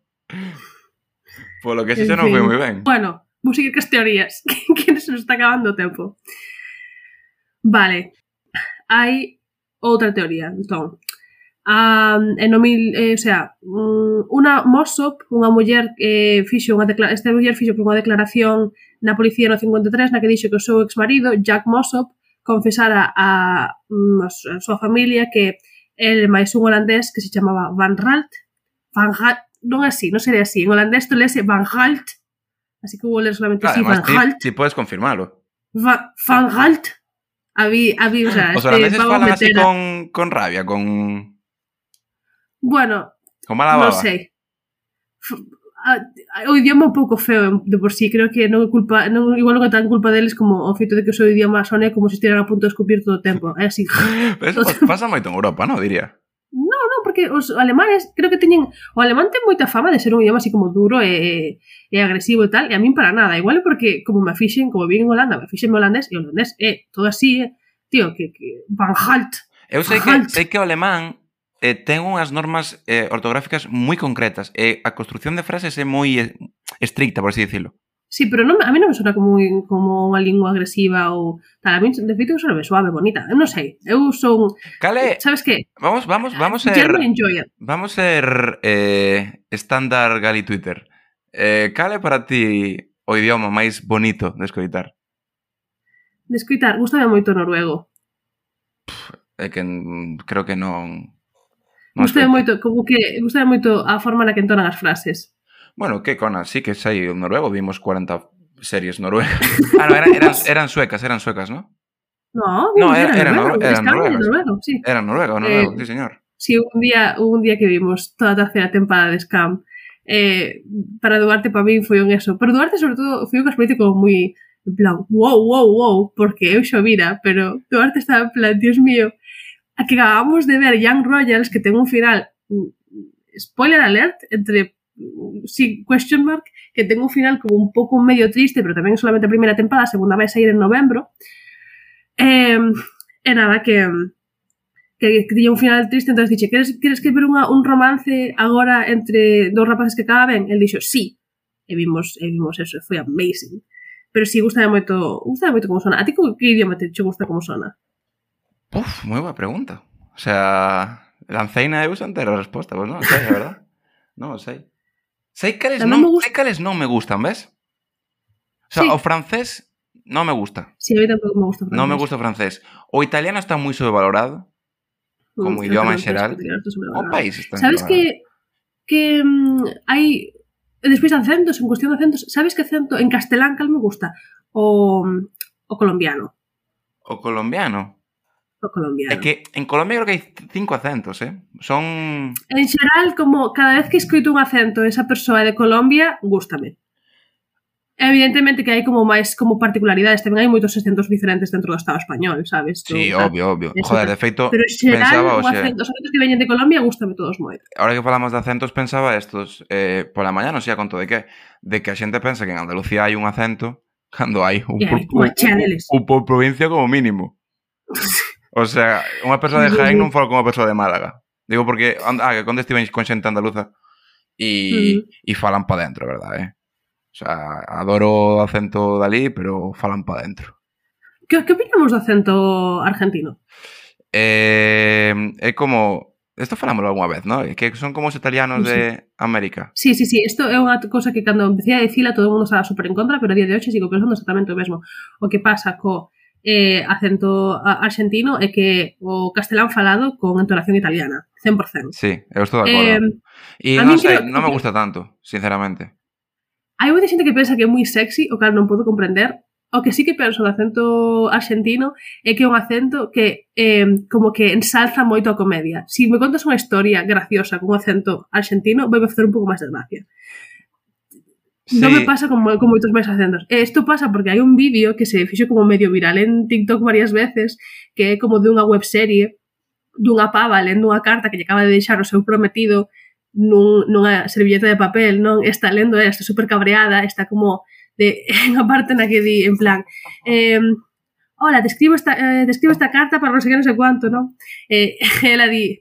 Polo que sexa non foi moi ben.
Bueno, vou seguir cas teorías, que se nos está acabando o tempo. Vale. Hai outra teoría, entón. Um, en no mil, eh, o sea, unha Mossop, unha muller que eh, fixo unha esta muller fixo unha declaración na policía no 53 na que dixo que o seu exmarido, Jack Mossop, confesara a, mm, a, a súa familia que el máis un holandés que se chamaba Van Ralt, Van Ralt, non así, non sería así, en holandés tú lese Van Ralt, así que vou ler solamente claro, así, Van
Ralt. Ti, ti podes confirmalo.
Va, Van Ralt, Habí, habí, o sea,
os holandeses
este,
falan así con, con rabia, con...
Bueno,
con mala baba.
non sei. O idioma é un pouco feo de por sí, creo que non é culpa, non, igual non é tan culpa deles como oh, o feito de que o seu idioma sone como se estiveran a punto de escupir todo o tempo. É así.
Pero eso pasa moito en Europa, non, diría?
porque os alemanes creo que teñen o alemán ten moita fama de ser un idioma así como duro e, e agresivo e tal, e a min para nada, igual porque como me fixen, como vin en Holanda, me afixen holandés e holandés é todo así, eh, tío, que, que van halt.
Eu sei que, sei que o alemán eh, ten unhas normas eh, ortográficas moi concretas e eh, a construción de frases é moi eh, estricta, por así dicirlo.
Sí, pero non, a mí non me sona como, como unha lingua agresiva ou tal. A mí, de feito, sona suave, bonita. Eu non sei. Eu son...
Cale...
Sabes que...
Vamos, vamos, vamos a
ser...
Vamos a ser eh, estándar Gali Twitter. Eh, cale para ti o idioma máis bonito de escoitar?
De escoitar? gustame moito o noruego.
É que creo que non... non gústame
moito, como que gustame moito a forma na que entonan as frases.
Bueno, qué cona, sí que sei un noruego, vimos 40 series noruegas. ah, no, eran, eran, eran suecas, eran suecas, ¿no?
No,
no era, era,
noruego, era
noruego,
noruego, sí.
Era noruego, noruego,
eh,
sí, señor.
Sí, un día, un día que vimos toda a terceira temporada de Scam, eh, para Duarte para mí foi un eso. Pero Duarte, sobre todo, foi un aspecto como moi en plan, wow, wow, wow, porque eu xo vira, pero Duarte estaba en plan, dios mío, a que acabamos de ver Young Royals, que ten un final mm, spoiler alert, entre sí, question mark, que ten un final como un pouco medio triste, pero tamén solamente a primeira temporada, a segunda vai sair en novembro. Eh, e nada, que que, que tiña un final triste, entonces dixe, queres, queres que ver unha, un romance agora entre dos rapaces que caben? El dixo, sí. E vimos, e vimos eso, foi amazing. Pero sí, gustame moito, gustame moito como sona. A ti que idioma te, te gusta como sona?
Uf, moi boa pregunta. O sea, lanceina eu sen ter a resposta, pois pues non sei, a verdad. non sei. Sei cales
Tamén
non,
me gusta...
sei cales non me gustan, ves? O sea,
sí.
o francés non me gusta.
Sí, a mí tampouco me gusta o francés.
Non me gusta o francés. O italiano está moi sobrevalorado. No, como idioma en xeral. O país está
Sabes que que um, hai despois de acentos, en cuestión de acentos, sabes que acento en castelán cal me gusta? O, mm, o colombiano.
O colombiano?
do colombiano.
É que en Colombia creo que hai cinco acentos, eh? Son...
En xeral, como cada vez que escoito un acento esa persoa é de Colombia, gústame. Evidentemente que hai como máis como particularidades, tamén hai moitos acentos diferentes dentro do Estado español, sabes?
Sí,
no,
obvio, obvio.
Eso,
Joder, de feito,
pero xeral,
pensaba,
o
sea,
acentos, os acentos que veñen de Colombia gustame todos moito.
Ahora que falamos de acentos, pensaba estos, eh, pola mañá non sei a conto de que, de que a xente pensa que en Andalucía hai un acento cando hai un,
yeah,
por,
un, un, un,
un por provincia como mínimo. O sea, unha persoa de Jaén non fala con unha persoa de Málaga. Digo porque, ah, que conde estiven con xente andaluza e,
uh -huh.
e falan pa dentro, verdad, eh? O sea, adoro o acento dali, pero falan pa dentro.
Que, que opinamos do acento argentino?
Eh, é como... Esto falámoslo algunha vez, ¿no? Que son como os italianos
sí.
de América.
Sí, sí, sí. Isto é unha cousa que cando empecé a dicila todo o mundo estaba super en contra, pero a día de hoxe sigo pensando exactamente o mesmo. O que pasa co eh, acento argentino e que o castelán falado con entonación italiana, 100%.
Sí, eu estou de acordo.
Eh,
e non sei,
creo...
non me gusta tanto, sinceramente.
Hai moita xente que pensa que é moi sexy, o cal non podo comprender. O que sí que penso do acento argentino é que é un acento que eh, como que ensalza moito a comedia. Si me contas unha historia graciosa con un acento argentino, vai facer un pouco máis de gracia.
Sí.
Non me pasa como, con moitos máis acentos. E isto pasa porque hai un vídeo que se fixo como medio viral en TikTok varias veces, que é como dunha webserie dunha pava lendo unha carta que lle acaba de deixar o seu prometido nun, nunha servilleta de papel, non? Está lendo, está super cabreada, está como de unha parte na que di en plan eh, hola, te escribo esta, eh, te escribo esta carta para non sei que non sei cuánto, non? Eh, ela di,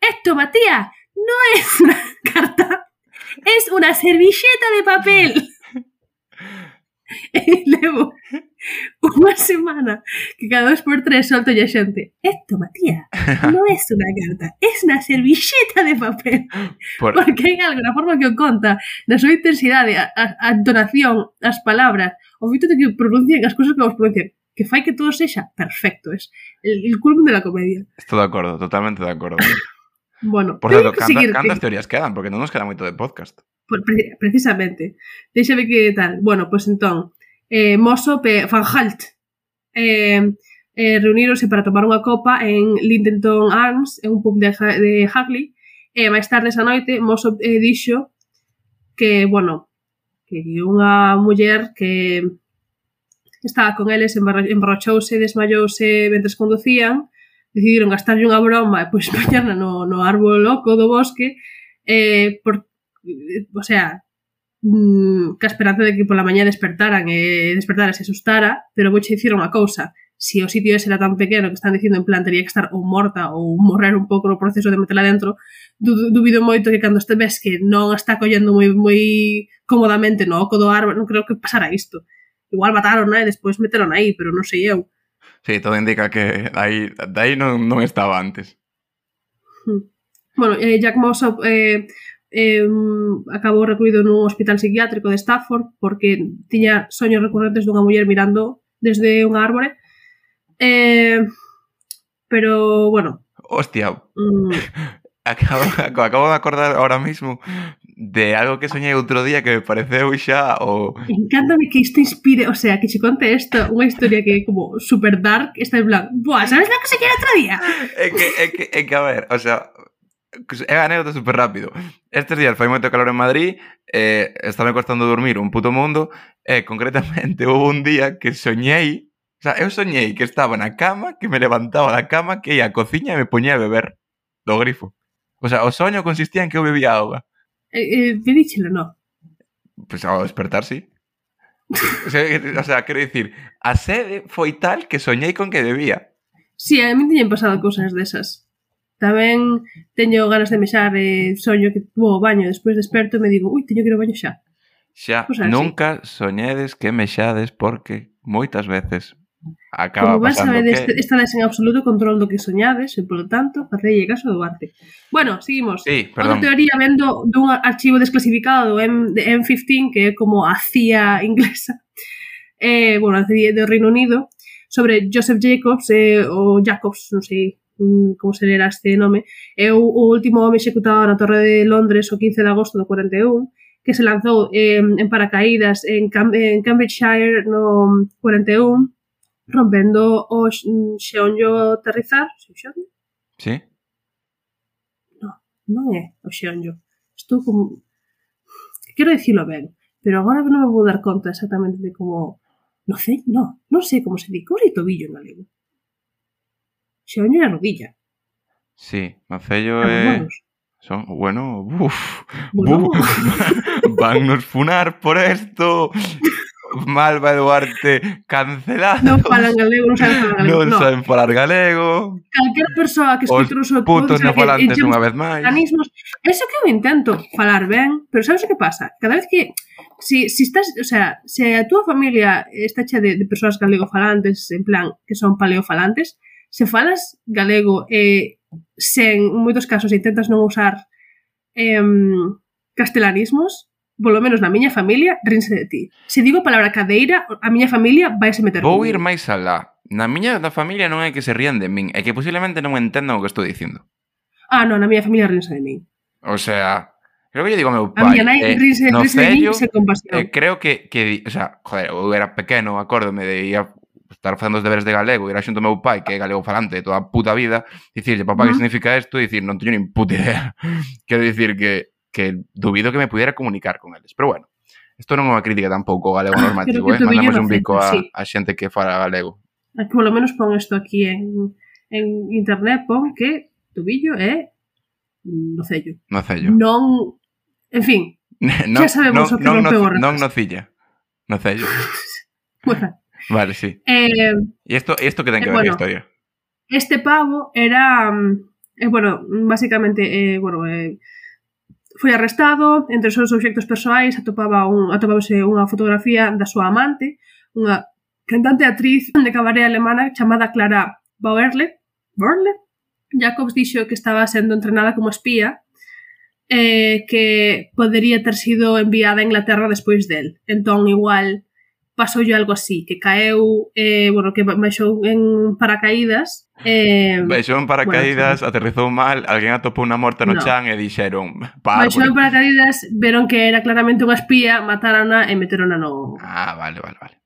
esto, Matías, no es una carta es una servilleta de papel. E levo unha semana que cada dos por tres solto a xente Esto, Matías, non é unha carta, é una servilleta de papel.
Por...
Porque hai algo na forma que o conta, na súa intensidade, a, a entonación, as palabras, o feito de que pronuncien as cousas que vos pronuncian, que fai que todo sexa perfecto, es el, el culmen de la comedia.
Estou de acordo, totalmente de acordo.
Bueno,
por certo,
que
canta,
seguir,
cantas que... teorías quedan, porque non nos queda moito de podcast.
Por, pre precisamente. Deixame que tal. Bueno, pois pues, entón, eh, Mosso pe, Van Halt eh, eh, reunírose para tomar unha copa en Lindenton Arms, en un pub de, de Hagley, e eh, máis tarde esa noite Mosso eh, dixo que, bueno, que unha muller que estaba con eles emborrachouse, desmayouse mentres conducían decidiron gastarlle unha broma e pois poñerna no, no árbol loco do bosque eh, por, eh, o sea mm, que a esperanza de que pola mañá despertaran e eh, despertara se asustara, pero vou che dicir unha cousa, se si o sitio ese era tan pequeno que están dicindo en plan teria que estar ou morta ou morrer un pouco no proceso de metela dentro, dubido moito que cando este ves que non está collendo moi moi cómodamente no oco do árbol, non creo que pasara isto. Igual mataron, e despois meteron aí, pero non sei eu.
Sí, todo indica que aí, aí non, non estaba antes.
Bueno, eh, Jack Mossop eh, eh, acabou recluído nun hospital psiquiátrico de Stafford porque tiña soños recurrentes dunha muller mirando desde un árbore. Eh, pero, bueno...
Hostia,
mm.
acabo, acabo de acordar ahora mismo de algo que soñei outro día que me pareceu xa o...
Encántame que isto inspire, o sea, que se conte isto unha historia que é como super dark, está en plan, buah, sabes la que se soñei outro día?
É que, é que, é que a ver, o sea, é a anécdota super rápido. Estes días fai moito calor en Madrid, eh, estame costando dormir un puto mundo, e eh, concretamente houve un día que soñei, o sea, eu soñei que estaba na cama, que me levantaba da cama, que ia á cociña e me poñía a beber do grifo. O sea, o soño consistía en que eu bebía auga.
Eh, eh, pedíchelo, no.
Pois pues ao despertar, sí. o, sea, o sea, quero dicir, a sede foi tal que soñei con que debía.
Sí, a mí teñen pasado cousas desas. Tamén teño ganas de mexar eh, soño que tuvo ao baño, despois desperto e me digo, ui, teño que ir ao baño xa.
Xa,
pues
nunca soñedes que mexades porque moitas veces Acaba
Como vas
a
ver,
que...
estades en absoluto control do que soñades e, polo tanto, facelle caso do arte. Bueno, seguimos.
Sí, perdón.
Outra teoría vendo dun archivo desclasificado do M de M15, que é como a CIA inglesa, eh, bueno, a CIA do Reino Unido, sobre Joseph Jacobs, eh, ou Jacobs, non sei mm, como se lera este nome, é o, o último home executado na Torre de Londres o 15 de agosto do 41, que se lanzou eh, en paracaídas en, Cam en Cambridgeshire no 41, rompendo o mm, xeonllo terrizar, xeonllo?
Sí.
No, non é o xeonllo. Estou como... Quero dicilo ben, pero agora non me vou dar conta exactamente de como... Non sei, no, non sei como se di. Como se tobillo en galego? Xeonllo é a rodilla.
Sí, macello é... Son, bueno, buf,
bueno.
van nos funar por esto. Malva Duarte cancelado.
Non falan galego, non saben falar galego.
Non
no.
saben falar galego.
Calquer persoa que escute o seu
putos non
falantes
unha vez máis.
Mecanismos. Eso que eu intento falar ben, pero sabes o que pasa? Cada vez que si, si estás, o sea, se a túa familia está chea de, de persoas galego falantes, en plan, que son paleofalantes, se falas galego e eh, sen, en moitos casos, intentas non usar eh, castelanismos, polo menos na miña familia, rinse de ti. Se digo a palabra cadeira, a miña familia vai se meter
Vou ir máis alá. Na miña da familia non é que se rían de min, é que posiblemente non entendan o que estou dicindo.
Ah, non, na miña familia rinse de min.
O sea, creo que lle digo ao meu pai.
A miña nai
eh,
rinse,
no
rinse de min sen compasión.
Eh, creo que, que, o sea, joder, eu era pequeno, acórdome de ia estar facendo os deberes de galego, ir a xunto meu pai, que é galego falante de toda a puta vida, dicirlle, papá, uh
-huh.
que significa isto? E dicir, non teño nin puta idea. Quero dicir que que dubido que me pudiera comunicar con eles. Pero bueno, isto non é unha crítica tampouco ao galego ah,
normativo,
eh? mandamos un bico a,
sí.
a xente que fala galego.
Aquí, ah, polo menos pon isto aquí en, en internet, pon que tobillo é no cello.
No cello.
Non, en fin,
non,
xa sabemos non, o que
non,
rompeu
no, Non nocilla, no cello.
bueno.
Vale, sí.
Eh,
e isto, isto que ten que
eh,
ver
bueno,
a historia?
Este pavo era, mm, eh, bueno, basicamente, eh, bueno, eh, Foi arrestado, entre os seus obxectos persoais atopaba un, atopábase unha fotografía da súa amante, unha cantante actriz de cabaré alemana chamada Clara Bauerle. Bauerle? Jacobs dixo que estaba sendo entrenada como espía eh, que podería ter sido enviada a Inglaterra despois del. Entón, igual, pasou yo algo así, que caeu, eh, bueno, que baixou en paracaídas. Eh,
baixou en paracaídas, bueno, aterrizou mal, alguén atopou unha morta no,
no.
chan e dixeron...
Baixou en paracaídas, veron que era claramente unha espía, matarona e meterona no...
Ah, vale, vale, vale.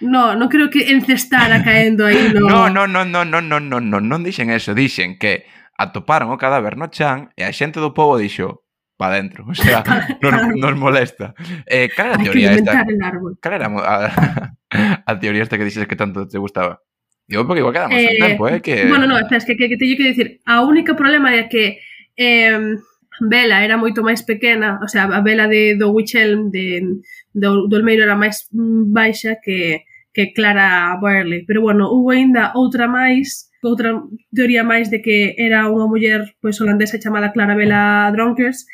No, non creo que encestara caendo aí no...
no, no, no, no, no, no, no, non dixen eso, dixen que atoparon o cadáver no chan e a xente do povo dixo pa dentro, o sea, nos, nos molesta. Eh, cal era a teoría esta? Cal era a, a teoría esta que dices que tanto te gustaba? Digo, porque igual quedamos
eh, en
tempo, eh, que...
Bueno, no, espera, es que, que, que teño que dicir, a única problema é que eh, Bela era moito máis pequena, o sea, a Bela de, do Wichelm de, do, do Olmeiro era máis baixa que, que Clara Barley. Pero bueno, hubo ainda outra máis, outra teoría máis de que era unha muller pois, holandesa chamada Clara Bela Dronkers,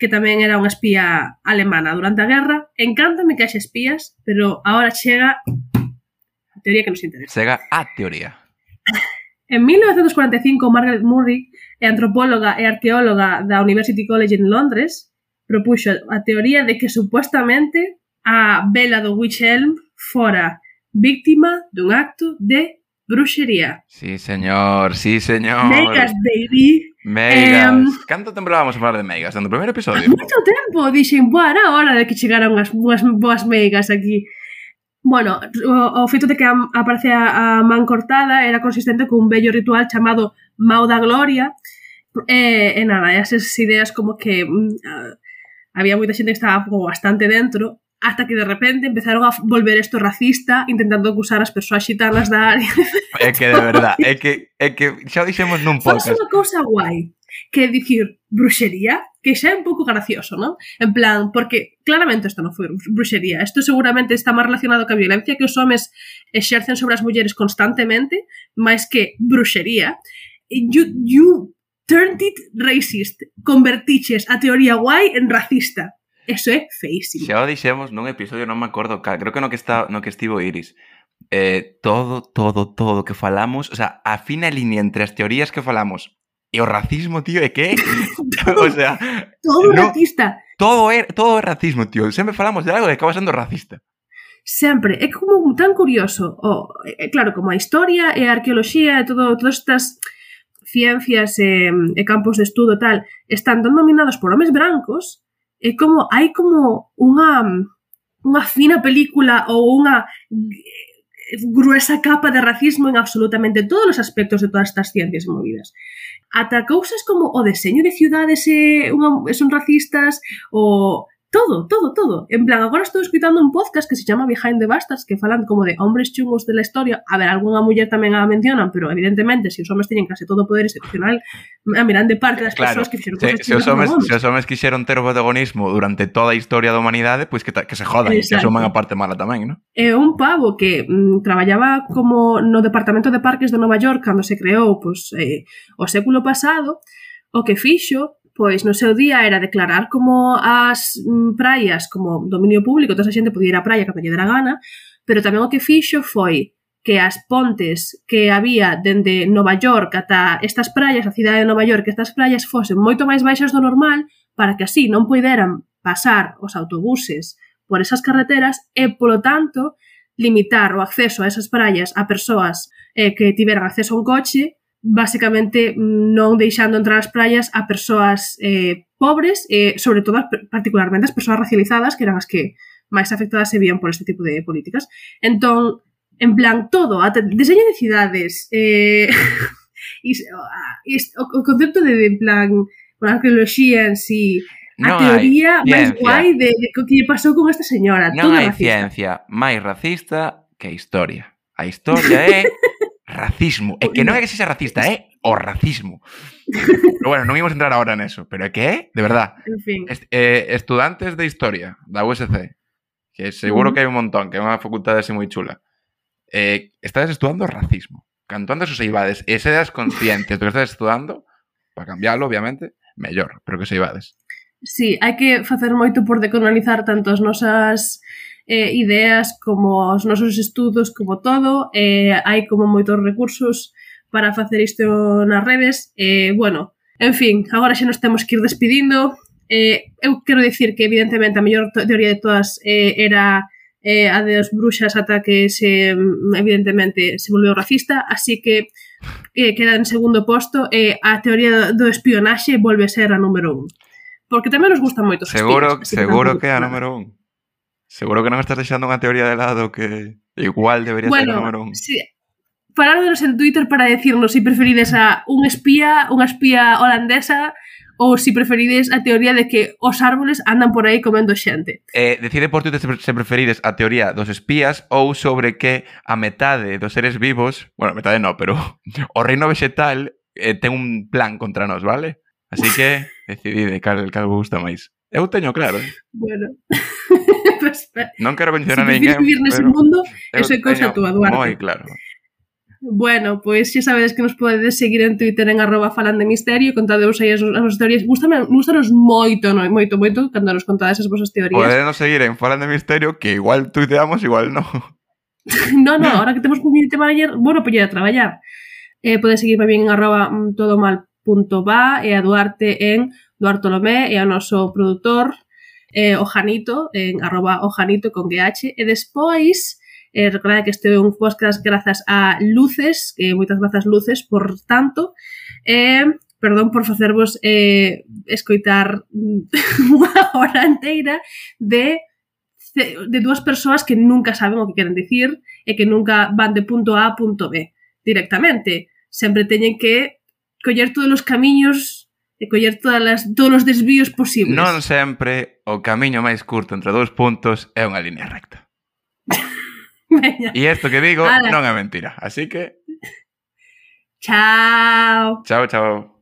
que tamén era unha espía alemana durante a guerra. Encántame que haxe espías, pero agora chega a teoría que nos interesa.
Chega a teoría.
En 1945, Margaret Murray, antropóloga e arqueóloga da University College en Londres, propuxo a teoría de que supuestamente a vela do Witch Elm fora víctima dun acto de bruxería.
Sí, señor, sí, señor.
Megas, baby.
Meigas.
Eh,
Canto tempo vamos a falar de meigas? Dando o primeiro episodio?
Moito tempo. Dixen, boa, era hora de que chegaran unhas boas, boas meigas aquí. Bueno, o, o feito de que a, aparece a, a man cortada era consistente cun bello ritual chamado Mau da Gloria. E, eh, e nada, esas ideas como que uh, había moita xente que estaba bastante dentro hasta que de repente empezaron a volver isto racista intentando acusar as persoas xitanas da área.
É que de verdad, é que, é que xa dixemos nun podcast.
Faz unha cousa guai, que dicir bruxería, que xa é un pouco gracioso, non? En plan, porque claramente isto non foi bruxería. Isto seguramente está máis relacionado ca violencia que os homes exercen sobre as mulleres constantemente, máis que bruxería. You, you turned it racist. Convertiches a teoría guai en racista. Eso é feísimo.
Xa o dixemos nun episodio, non me acordo cal, creo que no que está no que estivo Iris. Eh, todo, todo, todo que falamos, o sea, a fina línea entre as teorías que falamos e o racismo, tío, é que todo, o sea,
todo
no,
racista.
Todo é todo é racismo, tío. Sempre falamos de algo e acaba sendo racista
sempre, é como tan curioso. O, oh, claro, como a historia eh, e a arqueoloxía e todo, todas estas ciencias e, e eh, campos de estudo tal están tan dominados por homes brancos, é como hai como unha unha fina película ou unha gruesa capa de racismo en absolutamente todos os aspectos de todas estas ciencias movidas. Ata cousas como o deseño de ciudades eh, é, unha, son racistas, o Todo, todo, todo. En plan, agora estou escutando un podcast que se chama Behind the Bastards que falan como de hombres chungos de la historia. A ver, algunha muller tamén a mencionan, pero evidentemente se si os homes teñen case todo o poder excepcional, a miran de parte das
claro,
persoas que fixeron cosas
se, se,
os
homes, se os homes quixeron ter o protagonismo durante toda a historia da humanidade, pois pues que, ta, que se jodan
Exacto.
que asuman a parte mala tamén, non?
É un pavo que mm, traballaba como no Departamento de Parques de Nova York cando se creou pois, eh, o século pasado, o que fixo pois no seu día era declarar como as mm, praias como dominio público, toda a xente podía ir á praia cando lle dera gana, pero tamén o que fixo foi que as pontes que había dende Nova York ata estas praias, a cidade de Nova York, estas praias fosen moito máis baixas do normal para que así non poideran pasar os autobuses por esas carreteras e, polo tanto, limitar o acceso a esas praias a persoas eh, que tiveran acceso a un coche basicamente mm, non deixando entrar as praias a persoas eh, pobres e, eh, sobre todo, particularmente as persoas racializadas, que eran as que máis afectadas se vían por este tipo de políticas. Entón, en plan, todo, ata deseño de cidades, eh, is, ah, is, o, o concepto de, en plan, con arqueoloxía en sí, a
non
teoría máis guai de, de que pasou con esta señora.
Non hai
racista.
ciencia máis racista que a historia. A historia é Racismo. É que non é que sexa racista, é o racismo. pero bueno, non imos entrar agora neso, pero é que é, de verdad.
En fin.
Est eh, estudantes de Historia da USC, que seguro
uh -huh.
que hai un montón, que é unha facultade así moi chula, eh, estades estudando racismo. Canto antes os eivades e seas conscientes do que estades estudando, para cambiarlo, obviamente, mellor, pero que se eivades.
Sí, hai que facer moito por decolonizar tanto as nosas eh, ideas, como os nosos estudos, como todo. Eh, hai como moitos recursos para facer isto nas redes. Eh, bueno, en fin, agora xa nos temos que ir despedindo. Eh, eu quero dicir que evidentemente a mellor teoría de todas eh, era eh, a de as bruxas ata que se evidentemente se volveu racista, así que eh, queda en segundo posto e eh, a teoría do espionaxe volve a ser a número un. Porque tamén nos gustan moito os
Seguro,
espinos,
seguro
que,
que é a número un. Seguro que non estás deixando unha teoría de lado que igual debería bueno, ser o número un.
Si, Parádnos en Twitter para decirnos se si preferides a un espía, unha espía holandesa ou se si preferides a teoría de que os árboles andan por aí comendo xente.
Eh, decide por Twitter se preferides a teoría dos espías ou sobre que a metade dos seres vivos, bueno, metade no, pero o reino vegetal eh, ten un plan contra nós, vale? Así que decidide cal, cal gusta máis. Eu teño claro. Eh?
Bueno. pues,
non quero mencionar
si
ninguén.
Se vivir nese mundo, eso é cousa túa, Duarte.
Moi claro.
Bueno, pois pues, xa sabedes que nos podedes seguir en Twitter en arroba falan de misterio contadeos aí as, as vosas teorías. Gústame, gústanos moito, no, moito, moito cando nos contades as vosas teorías.
Podedenos seguir en falan de misterio que igual tuiteamos, igual no.
no, no, ahora que temos community manager, bueno, poñer a traballar. Eh, podes seguirme bien en arroba mm, todo e a Duarte en Duarte Lomé e ao noso produtor eh, o Janito, en arroba o Janito con GH, e despois Eh, recordade que este é un podcast grazas a Luces, que eh, moitas grazas Luces, por tanto, eh, perdón por facervos eh, escoitar mm, unha hora inteira de de dúas persoas que nunca saben o que queren dicir e que nunca van de punto A a punto B directamente. Sempre teñen que coller todos os camiños e coller todas las, todos os desvíos posibles.
Non sempre o camiño máis curto entre dous puntos é unha línea recta. e isto que digo
Ala.
non é mentira. Así que...
Chao.
Chao, chao.